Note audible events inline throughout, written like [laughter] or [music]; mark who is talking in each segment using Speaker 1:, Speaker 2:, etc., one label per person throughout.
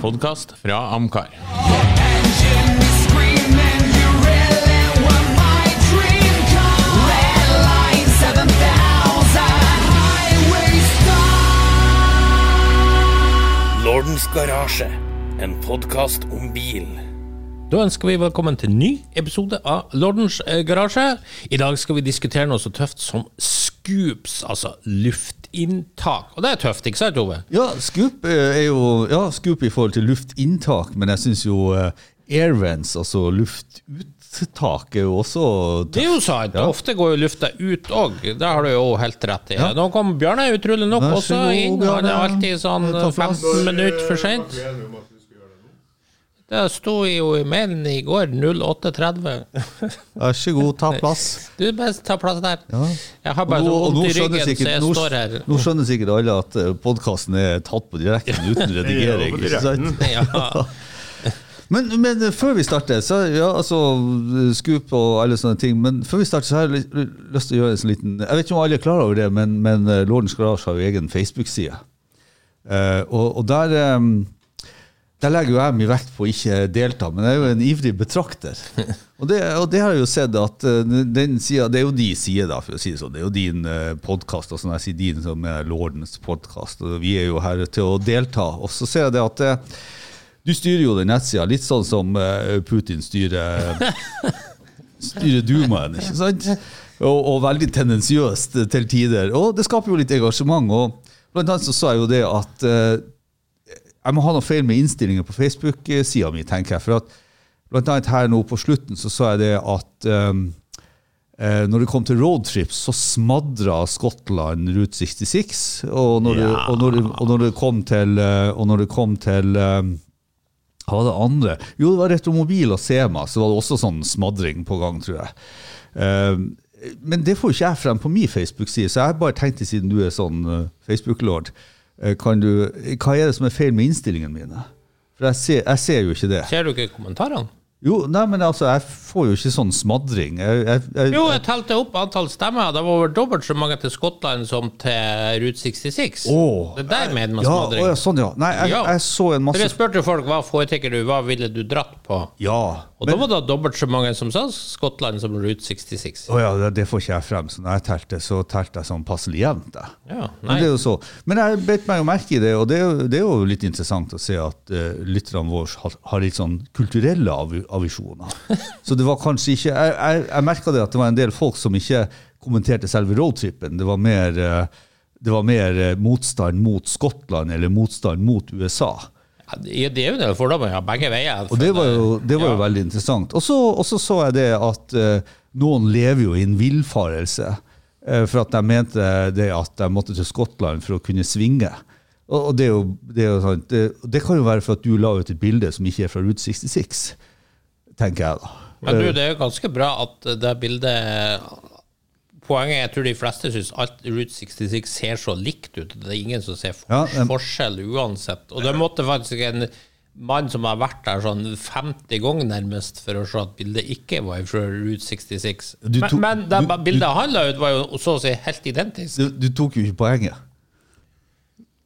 Speaker 1: podkast fra Amcar.
Speaker 2: Engine is screaming, you really were my dream car. Red line 7000, highway star.
Speaker 3: Lordens garasje, en podkast om bil.
Speaker 4: Da ønsker vi velkommen til en ny episode av Lordens eh, garasje. I dag skal vi diskutere noe så tøft som scoops, altså luftinntak. Og det er tøft, ikke sant, Ove?
Speaker 5: Ja, scoop eh, er jo ja, scoop i forhold til luftinntak, men jeg syns jo eh, airvents, altså luftuttak, er jo også tøft.
Speaker 4: Det er jo sant.
Speaker 5: Ja.
Speaker 4: Ofte går jo lufta ut òg. Det har du jo helt rett i.
Speaker 5: Ja.
Speaker 4: Nå kom Bjørne utrolig nok også
Speaker 5: god,
Speaker 4: inn. Han er alltid sånn 15 minutter for seint. Det sto jo i mailen i går 08.30. [laughs]
Speaker 5: Vær så god, ta plass.
Speaker 4: Du best ta plass der.
Speaker 5: Ja.
Speaker 4: Jeg har bare
Speaker 5: Nå-
Speaker 4: så vondt i ryggen, så jeg
Speaker 5: nå-
Speaker 4: står her.
Speaker 5: Nå skjønner sikkert alle at podkasten er tatt på [laughs] direkten uten redigering. sant? [laughs]
Speaker 4: Ja.
Speaker 5: Men, men før vi starter, så ja, altså Scoop og alle sånne ting. Men før vi starter, så har jeg lyst til å gjøre en sånn liten Jeg vet ikke om alle er klar over det, men, men eh, Lordens Garasje har jo egen Facebook-side. Eh, og, og der eh, der legger jo jeg mye vekt på å ikke delta, men jeg er jo en ivrig betrakter. [laughs] Og det, og det har jeg jo sett at eh, den sida Det er jo de sider, da, for å si det sånn. Det er jo din uh, podkast, og sånn jeg sier din som er Lordens podkast. Vi er jo her til å delta. Og så ser jeg det at eh, du styrer jo den nettsida litt sånn som eh, Putin styrer [laughs] styrer Dumaen, ikke sant? Og, og veldig tendensiøst til tider. Og det skaper jo litt engasjement. Og blant annet så sa jeg jo det at eh, jeg må ha noe feil med innstillinger på Facebook-sida mi, tenker jeg. For at blant annet her nå på slutten så sa jeg det at um, når det kom til roadtrips, så smadra Skottland Route 66. Og når, det, og når, det, og når det kom til, og når det kom til um, hva var det andre? Jo, det var Retromobil og Sema, så var det også sånn smadring på gang, tror jeg. Um, men det får jo ikke jeg frem på min Facebook-side, så jeg har bare tenkte siden du er sånn eh, Facebook-lord, eh, kan du, hva er det som er feil med innstillingene mine? For jeg ser, jeg ser jo ikke det.
Speaker 4: Ser du ikke kommentarene?
Speaker 5: Jo, nei, men altså, jeg får jo ikke sånn smadring. Jeg, jeg, jeg,
Speaker 4: Jo, jeg telte opp antall stemmer. Det var over dobbelt så mange til Skottland som til Route 66.
Speaker 5: Åh.
Speaker 4: det der man
Speaker 5: ja,
Speaker 4: smadring.
Speaker 5: å ja, sånn, ja. Nei, jeg, så en
Speaker 4: For
Speaker 5: masse
Speaker 4: jeg spurte folk hva foretrekker du, hva ville du dratt på?
Speaker 5: Ja.
Speaker 4: Og da var det dobbelt så mange som sa Skottland som Route 66.
Speaker 5: Å ja, det, det får ikke jeg frem. Så når jeg telte, så telte jeg sånn passelig jevnt.
Speaker 4: Ja,
Speaker 5: Men, det er jo så. Men jeg bet meg jo merke i det, og det det er jo litt interessant å se at uh, lytterne våre har, har litt sånn kulturelle av, avisjoner. [laughs] Så det var kanskje ikke Jeg, jeg, jeg merka det at det var en del folk som ikke kommenterte selve roadtripen. Det var mer, uh, det var mer uh, motstand mot Skottland eller motstand mot USA.
Speaker 4: Ja, det det er jo en del fordommer ja, begge veier.
Speaker 5: Og det var jo, det var jo
Speaker 4: Ja.
Speaker 5: veldig interessant. Og så, så så jeg det at uh, noen lever jo i en villfarelse. Uh, for at de mente det at de måtte til Skottland for å kunne svinge. Og, og det, er jo, det, er. Det, det kan jo være for at du la ut et bilde som ikke er fra Route 66, tenker jeg da.
Speaker 4: Men du, det er jo ganske bra at det bildet Poenget er jeg tror de fleste syns alt Route 66 ser så likt ut. Det er ingen som ser for
Speaker 5: Ja, em-
Speaker 4: forskjell uansett. Og det måtte faktisk en mann som har vært der sånn 50 ganger nærmest for å se at bildet ikke var fra Route 66.
Speaker 5: Du
Speaker 4: men
Speaker 5: tok-
Speaker 4: men det
Speaker 5: du-
Speaker 4: bildet han la ut, var jo så å si helt identisk.
Speaker 5: Du, du tok jo ikke poenget.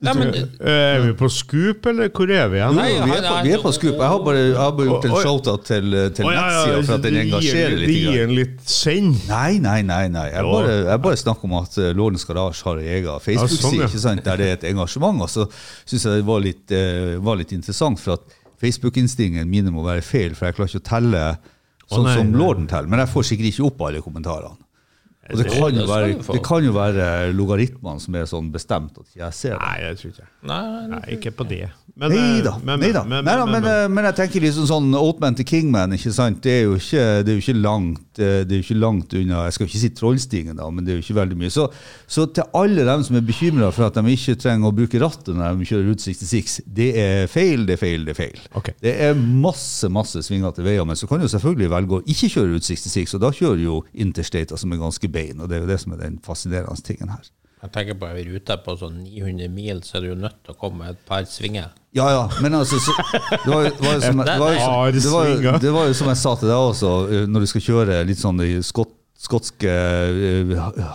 Speaker 4: Nei, men,
Speaker 6: Eh, Er vi på Scoop, eller hvor er vi igjen?
Speaker 4: Nei,
Speaker 5: vi, er på, vi er på Scoop. Jeg har bare, jeg har bare gjort en shoutout til, til
Speaker 6: ja, ja,
Speaker 5: nettsida for at den engasjerer litt.
Speaker 6: gir en litt send.
Speaker 5: Nei, nei, nei. nei. Jeg bare, jeg bare snakker om at uh, garage Garasje har en egen Facebook-side
Speaker 6: sånn, ja.
Speaker 5: ikke der det er et engasjement. Og så syns jeg det var litt, eh, var litt interessant, for at Facebook-instinktene mine må være feil, for jeg klarer ikke å telle sånn
Speaker 6: nei,
Speaker 5: som. Lorden teller. Men jeg får sikkert ikke opp alle kommentarene. Og det kan, jo være, det kan jo være logaritmene som er sånn bestemt at jeg ser det.
Speaker 6: Nei, jeg tror ikke
Speaker 4: nei,
Speaker 6: Nei, ikke på det. Men,
Speaker 5: Nei
Speaker 6: eh,
Speaker 5: da.
Speaker 6: men-
Speaker 5: Neida.
Speaker 6: men-
Speaker 5: Neida,
Speaker 6: men-
Speaker 5: men, eh, men jeg tenker liksom sånn Oatman til Kingman, ikke sant? Det er jo ikke, det er jo ikke langt eh, Det er jo ikke langt unna Jeg skal ikke si Trollstigen, da, men det er jo ikke veldig mye. Så, så til alle dem som er bekymra for at de ikke trenger å bruke rattet når de kjører Route 66, det er feil, det er feil, det er feil.
Speaker 6: Okay.
Speaker 5: Det er masse masse svingete veier, men så kan du selvfølgelig velge å ikke kjøre Route 66, og da kjører jo Interstate, som er ganske bein, og det er jo det som er den fascinerende tingen her.
Speaker 4: Jeg tenker på ei rute på sånn 900 mil, så er du jo nødt til å komme med et par svinger.
Speaker 5: Ja, ja, men altså så, det, var, jo- det, var jo som, [laughs] det, var jo, det, var jo, det var jo som jeg sa til deg også, eh, når du skal kjøre litt sånn i skotsk skotske eh,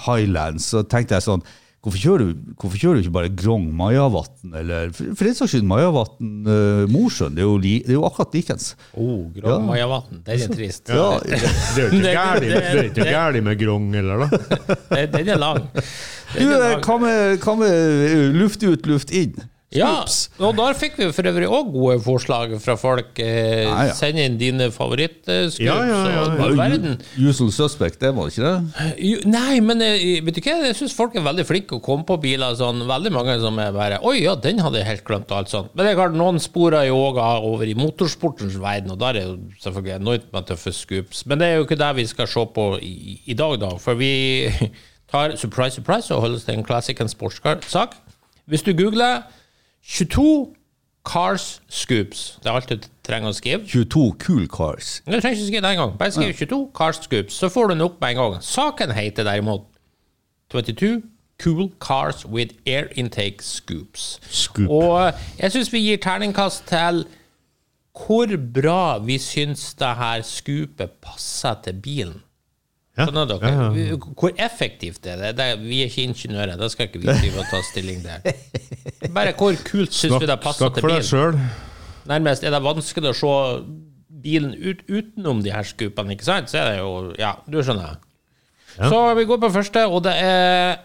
Speaker 5: highlands, så tenkte jeg sånn Hvorfor kjører, du, hvorfor kjører du ikke bare Grong Majavatn, eller for, for den saks skyld Majavatn uh, Mosjøen? Det er jo, li, det er jo akkurat likens.
Speaker 4: Oh,
Speaker 5: Ja.
Speaker 4: Grong Majavatn. Den er trist.
Speaker 5: Ja,
Speaker 6: Det er jo ikke gærlig med grong heller, da. [laughs]
Speaker 4: Den er lang.
Speaker 5: du,
Speaker 4: Den er
Speaker 5: eh,
Speaker 4: lang.
Speaker 5: hva med, hva med eh, luft ut, luft inn?
Speaker 4: Ja, og der fikk vi for øvrig òg gode forslag fra folk. Eh,
Speaker 5: Ja, ja.
Speaker 4: Send inn dine favorittscoops.
Speaker 6: Ja, ja, ja, ja.
Speaker 4: ja.
Speaker 5: Usual suspect, det var det ikke det?
Speaker 4: Jo, Nei, men eh, vet du hva? jeg syns folk er veldig flinke å komme på biler. Sånn, veldig mange som er bare Oi, ja, den hadde jeg helt glemt. og alt sånt. Men det er klart, noen sporer jo òg over i motorsportens verden, og der er jo selvfølgelig enormt med tøffe scoops. Men det er jo ikke det vi skal se på i, i dag, da. For vi [laughs] tar surprise, surprise og holder oss til en classic and sportscar-sak. Hvis du googler 22 Cars Scoops, det er alt du trenger å skrive.
Speaker 5: 22 cool cars.
Speaker 4: Du trenger ikke skrive det engang. Bare skriv 22 Cars Scoops, så får du den opp med en gang. Saken heter derimot 22 Cool Cars with Air Intake Scoops.
Speaker 6: Scoop.
Speaker 4: Og jeg syns vi gir terningkast til hvor bra vi syns det her scoopet passer til bilen.
Speaker 6: Ja. Ja, ja.
Speaker 4: Hvor effektivt er det? det? Vi er ikke ingeniører, da skal ikke vi drive og ta stilling der. Bare hvor kult syns vi det passer til bilen?
Speaker 6: snakk for deg sjøl.
Speaker 4: nærmest er det vanskelig å se bilen ut, utenom de her skupene, ikke sant? Så er det jo Ja, du skjønner. Så vi går på første, og det er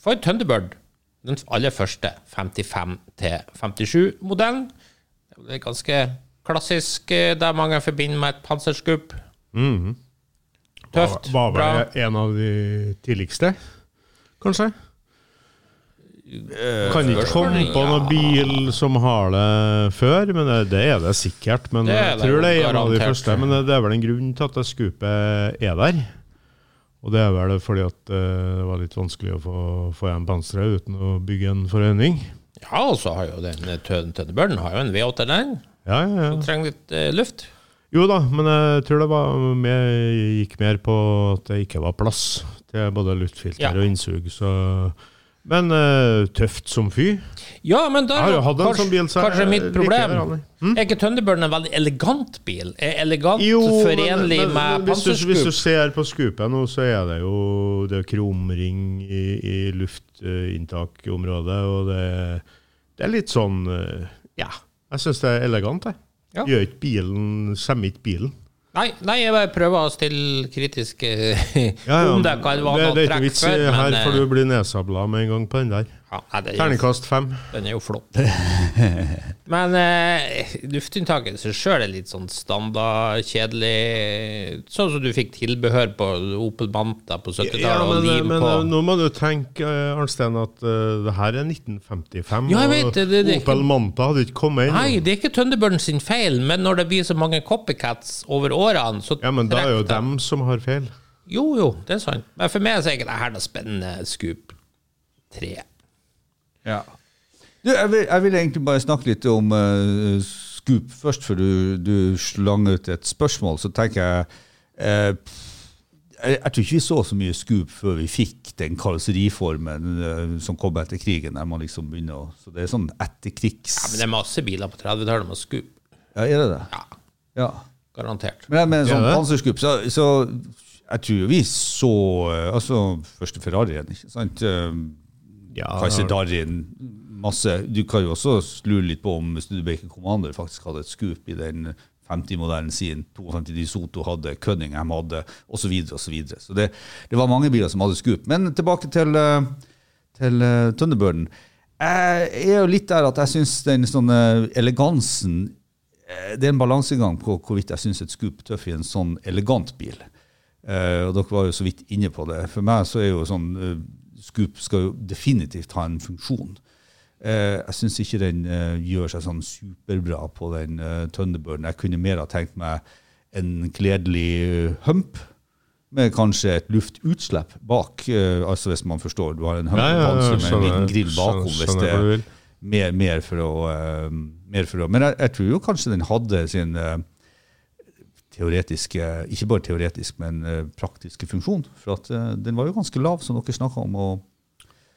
Speaker 4: Ford Thunderbird. Den aller første. 55 57-modellen. Det er ganske klassisk, der det mange forbinder med et panserskup. Tøft,
Speaker 6: Var
Speaker 4: var
Speaker 6: vel en av de tidligste, kanskje? Kan ikke komme på noen bil som har det før, men det, det er det sikkert. Men
Speaker 4: Det er
Speaker 6: jeg tror det er en av de første. Men det, det er vel en grunn til at det skupet er der. Og det er vel fordi at eh, det var litt vanskelig å få, få igjen panseret uten å bygge en forhøyning.
Speaker 4: Ja, og så har jo den eh, Thun- har jo en V8 den.
Speaker 6: Ja, ja, ja.
Speaker 4: Trenger litt eh, luft.
Speaker 6: Jo da, men jeg tror det var mer, gikk mer på at det ikke var plass til både luftfilter
Speaker 4: Ja.
Speaker 6: og innsug. Så. Men uh, tøft som fy.
Speaker 4: Ja, men der
Speaker 6: Jeg har jo
Speaker 4: kanskje,
Speaker 6: sånn bil,
Speaker 4: kanskje mitt problem.
Speaker 6: Hm?
Speaker 4: Er ikke Thunderbirden en veldig elegant bil? Er elegant forenlig
Speaker 6: men- men-
Speaker 4: med
Speaker 6: hvis, du, hvis du ser på skupet nå, så er det jo det er krumring i, i luftinntakområdet, og det, det er litt sånn eh, Ja, jeg syns det er elegant, jeg.
Speaker 4: Ja.
Speaker 6: Gjør ikke bilen Skjemmer ikke bilen.
Speaker 4: Nei, nei, jeg bare prøver å stille kritiske
Speaker 6: Ja, ja,
Speaker 4: om det kan være noe
Speaker 6: er ikke
Speaker 4: trekk
Speaker 6: i- her,
Speaker 4: får
Speaker 6: for
Speaker 4: eh,
Speaker 6: du blir nedsabla med en gang på den der.
Speaker 4: Ja, nei, det er jo,
Speaker 6: Terningkast fem.
Speaker 4: den er jo flott. [laughs] Men eh, luftinntaket i seg sjøl er litt sånn standard, kjedelig. Sånn som du fikk tilbehør på Opel Manta på 70-tallet,
Speaker 6: Ja,
Speaker 4: og
Speaker 6: men,
Speaker 4: lim
Speaker 6: men
Speaker 4: på.
Speaker 6: nå må du tenke, eh, Arnstein, at eh, det her er 1955.
Speaker 4: Ja, jeg vet det, det- det er
Speaker 6: Opel Manta hadde ikke kommet inn.
Speaker 4: Nei, det er ikke Tønderbørn sin feil, men når det blir så mange copycats over årene, så
Speaker 6: Ja, men da er jo
Speaker 4: trekker det.
Speaker 6: dem som har feil.
Speaker 4: Jo, jo, det er sant. Men for meg så er ikke det her noe spennende Scoop 3.
Speaker 5: Ja. Du, jeg, vil, jeg vil egentlig bare snakke litt om uh, Scoop først, før du, du slang ut et spørsmål. Så tenker jeg uh, jeg, jeg tror ikke vi så så mye Scoop før vi fikk den karosseriformen uh, som kom etter krigen. der man liksom begynner å, Så det er sånn etterkrigs...
Speaker 4: Ja, men det er masse biler på 30-tallet med Scoop.
Speaker 5: Ja, er det det?
Speaker 4: Ja,
Speaker 5: Ja.
Speaker 4: garantert.
Speaker 5: Men jeg mener sånn
Speaker 6: Er
Speaker 5: panserskup, så, så jeg tror jo vi så eh, Altså, første Ferrarien, ikke sant?
Speaker 6: Ja,
Speaker 5: Kanskje Darrin masse Du kan jo også lure litt på om Studebaker Commander faktisk hadde et scoop i den 50-modellen sin. 52 De Soto hadde, Cunningham hadde, osv. Så, videre, og så, videre. så det, det var mange biler som hadde scoop. Men tilbake til, eh, til uh, Thunderbirden. Jeg er jo litt der at jeg syns den sånn eh, elegansen eh, Det er en balansegang på hvorvidt jeg syns et scoop tøff i en sånn elegant bil. Uh, og dere var jo så vidt inne på det. For meg så er jo sånn eh, Scoop skal jo definitivt ha en funksjon. Eh, jeg syns ikke den eh, gjør seg sånn superbra på den eh, Thunderbirden. Jeg kunne mer ha tenkt meg en kledelig eh, hump med kanskje et luftutslipp bak. eh, altså Hvis man forstår. Du har en hump
Speaker 6: Ja, ja, ja,
Speaker 5: med en liten grill bakom. hvis det er mer, mer, for å, eh, mer for å Men jeg, jeg tror jo kanskje den hadde sin teoretiske Ikke bare teoretisk, men eh, praktiske funksjon. For at eh, den var jo ganske lav, som dere snakka om, og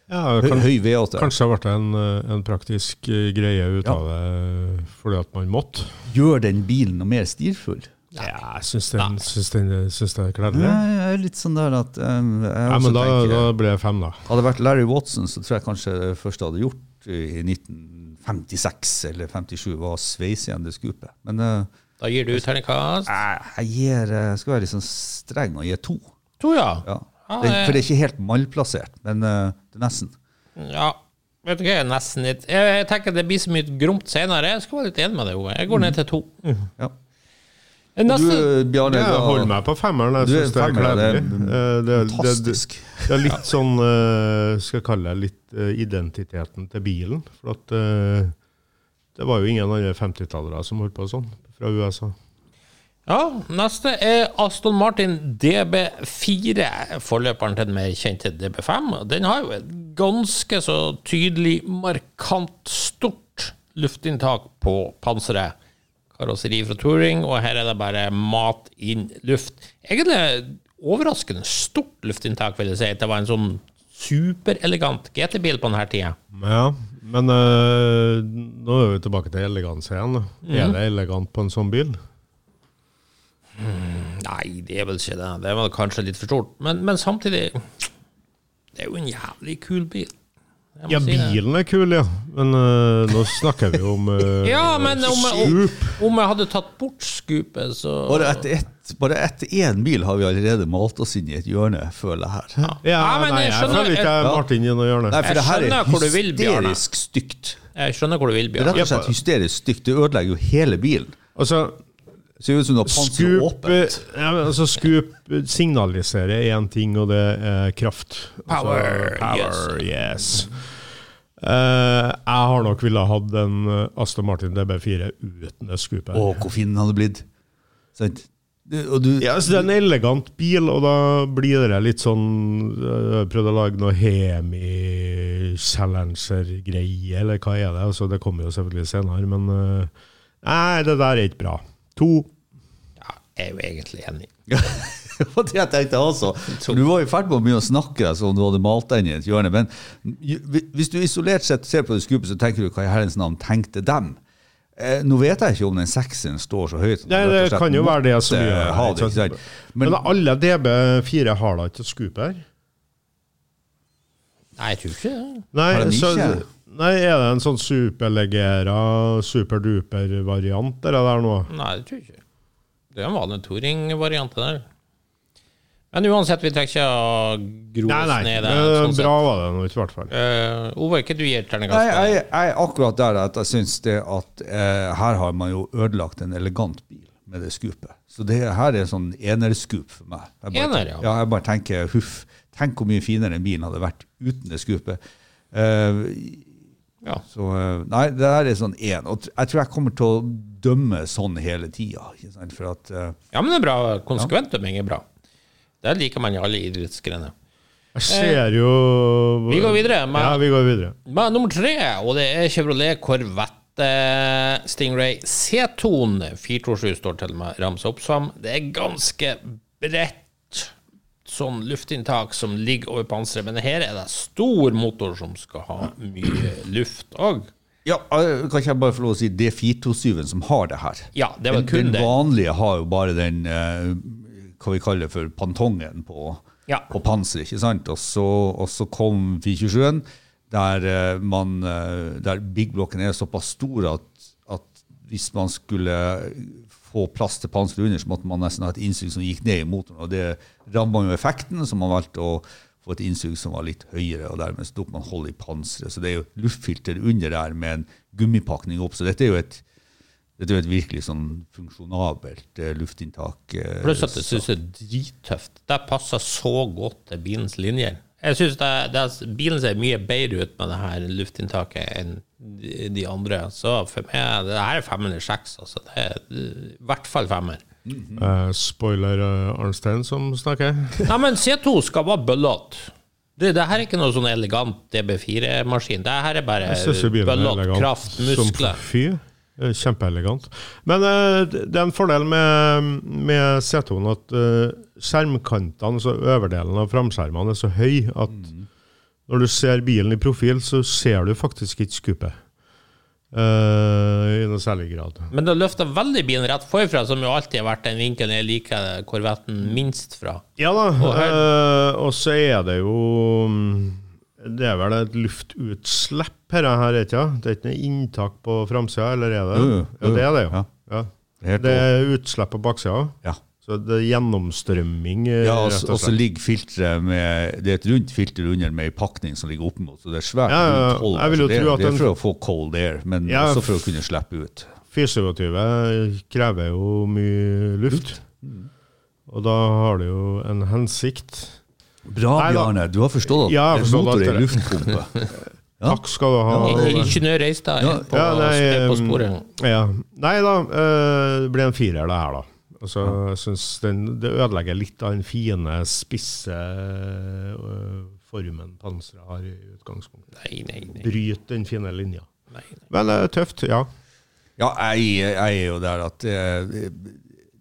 Speaker 6: Ja,
Speaker 5: høy,
Speaker 6: kan,
Speaker 5: høy V8.
Speaker 6: kanskje det ble en, eh, en praktisk greie ut
Speaker 5: Ja.
Speaker 6: av det fordi at man måtte.
Speaker 5: Gjør den bilen noe mer stilfull?
Speaker 6: Ja, jeg syns den, syns den, syns det er kledelig.
Speaker 5: Jeg er litt sånn der at um,
Speaker 6: Ja, men da,
Speaker 5: tenker-
Speaker 6: da ble det fem, da.
Speaker 5: Hadde det vært Larry Watson, så tror jeg kanskje det første jeg hadde gjort i 1956 eller 57, var å sveise igjen det skupet. Men eh,
Speaker 4: Da gir du terningkast
Speaker 5: jeg, gir, eh, skal være litt sånn streng og gi to.
Speaker 4: to, ja.
Speaker 5: Ja.
Speaker 4: Ja,
Speaker 5: Det, for det er ikke helt malplassert, men uh, det er nesten.
Speaker 4: Ja. Vet du hva, jeg er nesten litt Jeg, tenker det blir så mye gromt senere. Jeg skal være litt enig med deg, Ove. Jeg går ned til to.
Speaker 5: Ja.
Speaker 4: Eh,
Speaker 5: Du, Bjarne,
Speaker 6: Jeg holder meg på femmeren. Jeg syns det er
Speaker 5: gledelig. det.
Speaker 6: Eh, Det, det, det,
Speaker 5: fantastisk.
Speaker 6: er litt [laughs] sånn eh, Skal jeg kalle det litt eh, identiteten til bilen. For at eh, det var jo ingen andre 50-tallere som holdt på sånn fra USA.
Speaker 4: Ja, neste er Aston Martin DB4, forløperen til den mer kjente DB5. Den har jo et ganske så tydelig, markant stort luftinntak på panseret. Karosseri fra touring, og her er det bare mat inn luft. Egentlig overraskende stort luftinntak, vil jeg si. Det var en sånn superelegant GT-bil på denne tida.
Speaker 6: Ja, men eh, nå er vi tilbake til eleganse igjen. Mm. Er det elegant på en sånn bil?
Speaker 4: Nei, det er vel ikke det. Det er vel kanskje litt for stort. Men, men samtidig Det er jo en jævlig kul bil. Jeg
Speaker 6: Ja,
Speaker 4: si
Speaker 6: bilen er kul, ja. Men uh, nå snakker vi om uh, [laughs]
Speaker 4: Ja, men om, om,
Speaker 6: Scoop.
Speaker 4: om jeg hadde tatt bort skupet, så
Speaker 5: Bare etter ett, bare etter én bil har vi allerede malt oss inn i et hjørne, føler jeg her.
Speaker 6: Ja,
Speaker 4: Ja, men
Speaker 6: nei,
Speaker 4: jeg
Speaker 6: jeg
Speaker 4: skjønner-
Speaker 6: føler ikke jeg
Speaker 5: Ja.
Speaker 6: Martin i noe hjørne.
Speaker 5: Nei, for
Speaker 4: Jeg
Speaker 5: det her er hysterisk stygt.
Speaker 4: Jeg skjønner hvor du vil,
Speaker 5: Det er rett og slett hysterisk stygt. Det ødelegger jo hele bilen.
Speaker 6: Altså,
Speaker 5: Ser ut som du har panseret åpent.
Speaker 6: ja, men altså, Scoop signaliserer én ting, og det er kraft. Altså,
Speaker 4: Power,
Speaker 6: power yes. Eh, jeg har nok ville hatt en eh, Aston Martin DB4 uten det skupet.
Speaker 5: Å, hvor fin den hadde blitt. Sant? Og du,
Speaker 6: Ja, så det er en elegant bil, og da blir det litt sånn øh, Prøvd å lage noe Hemi-Challenger-greie, eller hva er det? Altså, det kommer jo selvfølgelig senere, men uh, Nei, det der er ikke bra. To.
Speaker 4: Ja, jeg er jo egentlig enig. [laughs] [laughs]
Speaker 5: det var det jeg tenkte også. Du var i ferd med å begynne å snakke deg som om du hadde malt deg inn i et hjørne. Men hvis du isolert sett ser på det skupet, så tenker du hva i herrens navn tenkte dem? Eh, nå vet jeg ikke om den sekseren står så høyt.
Speaker 6: Nei, det kan jo være det som gjør det,
Speaker 5: det.
Speaker 6: Men,
Speaker 5: Men,
Speaker 6: alle DB4 har da ikke skup her?
Speaker 4: Nei, jeg tror ikke det.
Speaker 6: Nei,
Speaker 5: Har de
Speaker 6: så,
Speaker 5: ikke?
Speaker 6: nei, er det en sånn superlegera, superduper-variant det der nå?
Speaker 4: Nei, det tror jeg ikke. Det er en vanlig touring-variant, der. Men uansett, vi trenger ikke å gro oss
Speaker 6: nei,
Speaker 4: ned Nei. Sånn sett.
Speaker 6: bra var det nå i hvert fall.
Speaker 4: Uh, Ove, hva du gir
Speaker 5: Nei,
Speaker 4: terningkast?
Speaker 5: jeg, jeg er akkurat der at jeg syns det at uh, her har man jo ødelagt en elegant bil med det skupet. Så det her er sånn enerskup for meg. Jeg bare,
Speaker 4: Ener, ja.
Speaker 5: ja. Jeg bare tenker huff. Tenk hvor mye finere en bilen hadde vært uten det skupet. Uh,
Speaker 4: Ja.
Speaker 5: så eh, Nei, det der er sånn én. Og jeg tror jeg kommer til å dømme sånn hele tida. eh,
Speaker 4: ja, men det er bra. Konsekvent dømming er bra. Det liker man i alle idrettsgrener.
Speaker 6: Jeg ser jo
Speaker 4: Vi går videre med-
Speaker 6: Ja, vi går videre.
Speaker 4: Men nummer tre, og det er Chevrolet Corvette Stingray C-Tone 427 står til med ramsa opp som. Det er ganske bredt sånn luftinntak som ligger over panseret, men her er det stor motor som skal ha mye luft òg.
Speaker 5: Ja, eh, Kan ikke jeg bare få lov å si det er 427-en som har det her?
Speaker 4: Ja, det var
Speaker 5: den,
Speaker 4: kun
Speaker 5: den
Speaker 4: det.
Speaker 5: vanlige har jo bare den eh, hva vi kaller for pantongen på,
Speaker 4: Ja.
Speaker 5: på panseret. ikke sant? Og så, og så kom 427-en, der, eh, man, eh, der big blocken er såpass stor at, at hvis man skulle få plass til panseret under, så måtte man nesten ha et innsug som gikk ned i motoren. og Det ramma jo effekten, så man valgte å få et innsug som var litt høyere, og dermed tok man hold i panseret. Så det er jo luftfilter under der med en gummipakning opp. Så dette er jo et, dette er et virkelig sånn funksjonabelt eh, luftinntak. eh,
Speaker 4: Pluss at jeg syns det er drittøft. Det passer så godt til bilens linjer. Jeg synes det, det, bilen ser mye bedre ut med det her luftinntaket enn de, andre. Så for meg, det her er fem eller seks. Altså. Det er i hvert fall femmer.
Speaker 6: Eh, spoiler uh, Arnstein som snakker. [laughs]
Speaker 4: Nei, men C2 skal være bøllete. Det, det her er ikke noe sånn elegant DB4-maskin. Det her er bare
Speaker 6: synes
Speaker 4: bøllete, kraft,
Speaker 6: som
Speaker 4: muskler.
Speaker 6: Fy. Eh, Kjempeelegant. Men eh, det er en fordel med, med C2-en at eh, skjermkantene, så øverdelen av framskjermene, er så høy at når du ser bilen i profil, så ser du faktisk ikke skupet. I noe særlig grad.
Speaker 4: Men det løfter veldig bilen rett forfra, som jo alltid har vært den vinkelen jeg liker korvetten minst fra.
Speaker 6: Ja da,
Speaker 4: Og
Speaker 6: eh, og så er det jo mm, Det er vel et luftutslipp her, her er ikke det? Det er ikke noe inntak på framsida, eller er det?
Speaker 5: Uh, uh,
Speaker 6: Ja, det er det jo.
Speaker 5: Ja.
Speaker 6: Ja. Det er utslipp på baksida.
Speaker 5: Ja.
Speaker 6: Så det er gjennomstrømming, eh,
Speaker 5: Ja, og
Speaker 6: rett
Speaker 5: så-
Speaker 6: og
Speaker 5: og så ligger filteret med Det er et rundt filter under med ei pakning som ligger oppimot, så det er svært.
Speaker 6: Ja, ja, ja.
Speaker 5: hold, altså. det, det er for å få cold air, men
Speaker 6: Ja,
Speaker 5: også for å kunne slippe ut.
Speaker 6: 427 krever jo mye luft. Og da har det jo en hensikt.
Speaker 5: Bra,
Speaker 6: Nei.
Speaker 5: Bjarne. Du har forstått at
Speaker 6: Ja,
Speaker 5: en motor er
Speaker 6: det.
Speaker 5: luftpumpe. [laughs] Ja.
Speaker 6: Takk skal du ha.
Speaker 4: Ingeniør Reistad
Speaker 5: Ja.
Speaker 4: er på,
Speaker 6: Ja, nei,
Speaker 4: på
Speaker 6: um,
Speaker 4: sporet.
Speaker 6: Ja. Nei da, eh, det blir en firer, det her, da. Altså, jeg synes den, Det ødelegger litt av den fine, spisse eh, formen panseret har i utgangspunktet.
Speaker 4: Nei, nei, nei.
Speaker 6: Bryt den fine linja.
Speaker 4: nei, nei.
Speaker 6: Men det er tøft, ja.
Speaker 5: Ja, jeg, jeg er jo der at eh,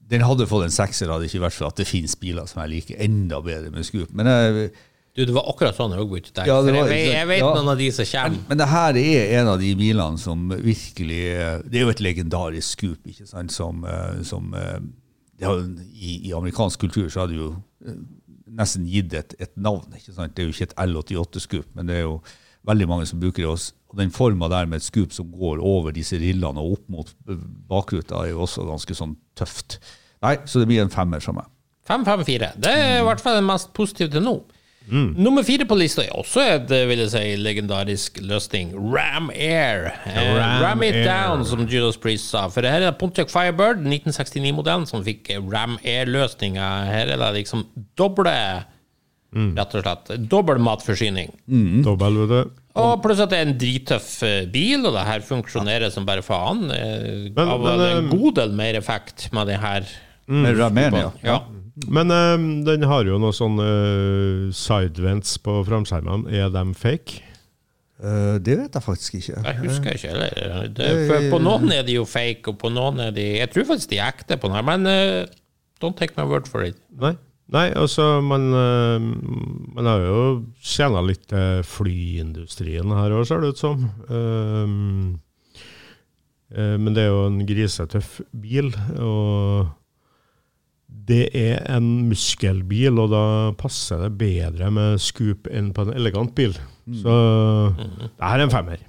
Speaker 5: den hadde fått en sekser, hadde ikke vært for at det finnes biler som jeg liker enda bedre med skup. Men, jeg,
Speaker 4: Du, det var akkurat sånn òg begynte.
Speaker 5: Ja, var-
Speaker 4: jeg, vet- jeg vet
Speaker 5: ja.
Speaker 4: noen av de som kommer.
Speaker 5: men det her er en av de bilene som virkelig eh, Det er jo et legendarisk skup, ikke sant, som, eh, som ja, i, I amerikansk kultur så hadde det jo eh, nesten gitt et, et navn. ikke sant? Det er jo ikke et L88-skup, men det er jo veldig mange som bruker det. også. Og den forma der med et skup som går over disse rillene og opp mot eh, bakruta, er jo også ganske sånn tøft. Nei, så det blir en femmer fra meg.
Speaker 4: 5-5-4. Det er i hvert fall den mest positive til nå.
Speaker 6: Mm.
Speaker 4: Nummer fire på lista er også et eh, vil jeg si, legendarisk løsning. Ram Air. Eh,
Speaker 6: Ram
Speaker 4: Ram, It
Speaker 6: Air.
Speaker 4: Down, som Judas Priest sa. For det her er Pontiac Firebird, 1969-modellen, som fikk eh, Ram Air-løsninga. Her er det liksom doble
Speaker 6: Mm.
Speaker 4: Rett og slett. Dobbel matforsyning.
Speaker 6: Dobbel, vet du.
Speaker 4: Og pluss at det er en drittøff eh, bil, og det her funksjonerer som bare faen. Eh,
Speaker 6: Men-
Speaker 4: Av
Speaker 6: men,
Speaker 4: en
Speaker 6: eh,
Speaker 4: god del mer effekt med det her.
Speaker 5: Med ramen, ja.
Speaker 4: Ja.
Speaker 6: Men um, den har jo noen sånne uh, sidevents på framskjermene. Er de fake?
Speaker 5: Uh, det vet jeg faktisk ikke.
Speaker 4: Jeg husker ikke heller. Det, for på noen er de jo fake, og på noen er de Jeg tror faktisk de er ekte på den her, men uh, don't take my word for it.
Speaker 6: Nei. Nei, altså, man, eh, man har jo tjena litt til flyindustrien her òg, ser det ut som. Um, eh, men det er jo en grisetøff bil, og det er en muskelbil, og da passer det bedre med scoop enn på en elegant bil. Så det her er en femmer.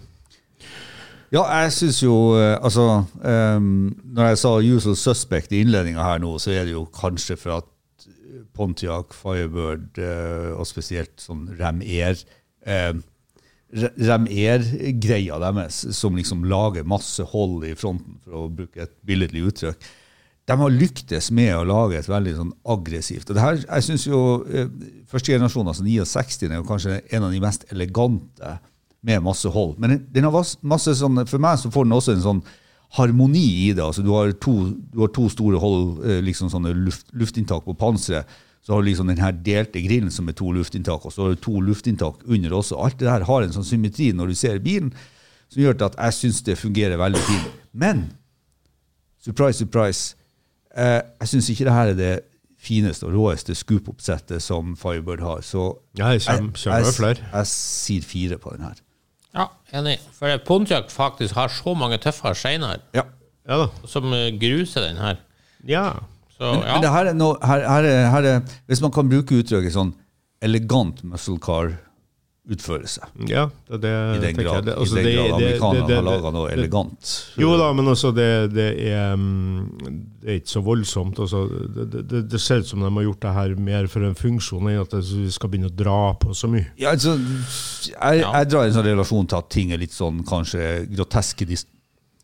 Speaker 5: Ja, jeg syns jo Altså, um, når jeg sa usual suspect i innledninga her nå, så er det jo kanskje for at Pontiac, Firebird eh, og spesielt sånn Ram Air eh, Ram Air-greia deres, som liksom lager masse hold i fronten, for å bruke et billedlig uttrykk, de har lyktes med å lage et veldig sånn aggressivt og det her, Jeg synes jo eh, første generasjon, altså 69, er jo kanskje en av de mest elegante med masse hold. Men den- har masse sånn, for meg så får den også en sånn harmoni i det. altså Du har to, du har to store hold, liksom sånne luft, luftinntak på panseret. Så har du liksom den her delte grillen som er to luftinntak, og så har du to luftinntak under også. Alt det her har en sånn symmetri når du ser bilen, som gjør at jeg syns det fungerer veldig fint. Men surprise, surprise, eh, jeg syns ikke det her er det fineste og råeste scoop-oppsettet som Firebird har. Så
Speaker 6: Ja, kommer
Speaker 5: jeg, jeg, jeg sier fire på den her.
Speaker 4: Ja, enig. For Pontiac faktisk har så mange tøffere steiner
Speaker 5: Ja.
Speaker 6: Ja
Speaker 4: som eh, gruser den her.
Speaker 6: Ja.
Speaker 4: Så
Speaker 5: Men,
Speaker 4: ja.
Speaker 5: men det her er noe, her, her er, her er, hvis man kan bruke uttrykket sånn elegant muscle car-utførelse,
Speaker 6: ja det det
Speaker 5: i den
Speaker 6: jeg.
Speaker 5: grad,
Speaker 6: Det- altså,
Speaker 5: i den grad amerikanerne har laga noe
Speaker 6: det-
Speaker 5: elegant.
Speaker 6: Jo da, men altså det, det, er, mm, det er ikke så voldsomt. Altså, det, det, det ser ut som de har gjort det her mer for en funksjon enn at vi skal begynne å dra på så mye.
Speaker 5: Ja, altså, jeg, jeg drar en sånn relasjon til at ting er litt sånn kanskje groteske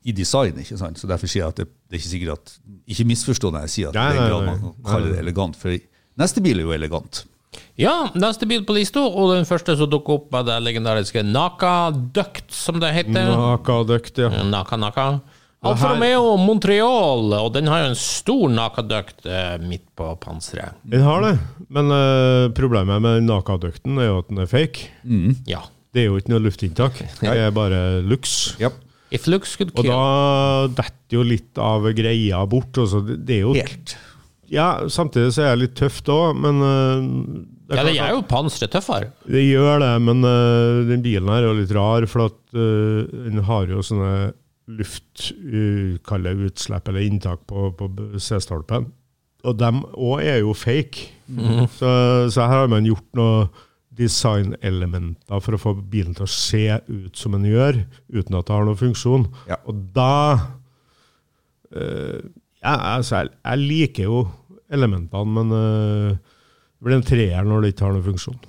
Speaker 5: i design. ikke sant? Så Derfor sier jeg at det, det er ikke sikkert at Ikke misforstå når jeg sier at
Speaker 6: Nei,
Speaker 5: det er grad
Speaker 6: nei.
Speaker 5: man kaller det elegant. For neste bil er jo elegant.
Speaker 4: ja, neste bil på lista, og den første som dukker opp, er det legendariske Naka Duct, som det heter.
Speaker 6: Naka Duct, ja.
Speaker 4: Naka Naka. Alfa Romeo Montreal, og den har jo en stor Naka-duct eh, midt på panseret.
Speaker 6: Den har det, men eh, problemet med nakadukten er jo at den er fake.
Speaker 4: Ja.
Speaker 6: Det er jo ikke noe luftinntak, det er bare luks.
Speaker 5: Ja.
Speaker 4: If looks could
Speaker 6: Og da detter jo litt av greia bort. Altså, det, det er jo
Speaker 5: Helt.
Speaker 6: Ja, samtidig så er det litt tøft òg, men det
Speaker 4: Ja, det gjør jo panseret tøffere.
Speaker 6: Det gjør det, men uh, den bilen her er jo litt rar, for at uh, den har jo sånne luft, utslipp eller inntak på, på C-stolpen. Og dem òg er jo fake. Så, så her har man gjort noe designelementer for å få bilen til å se ut som den gjør, uten at det har noen funksjon.
Speaker 5: Ja.
Speaker 6: Og da eh, ja, altså, jeg, jeg liker jo elementene, men eh, det blir en treer når det ikke har noen funksjon.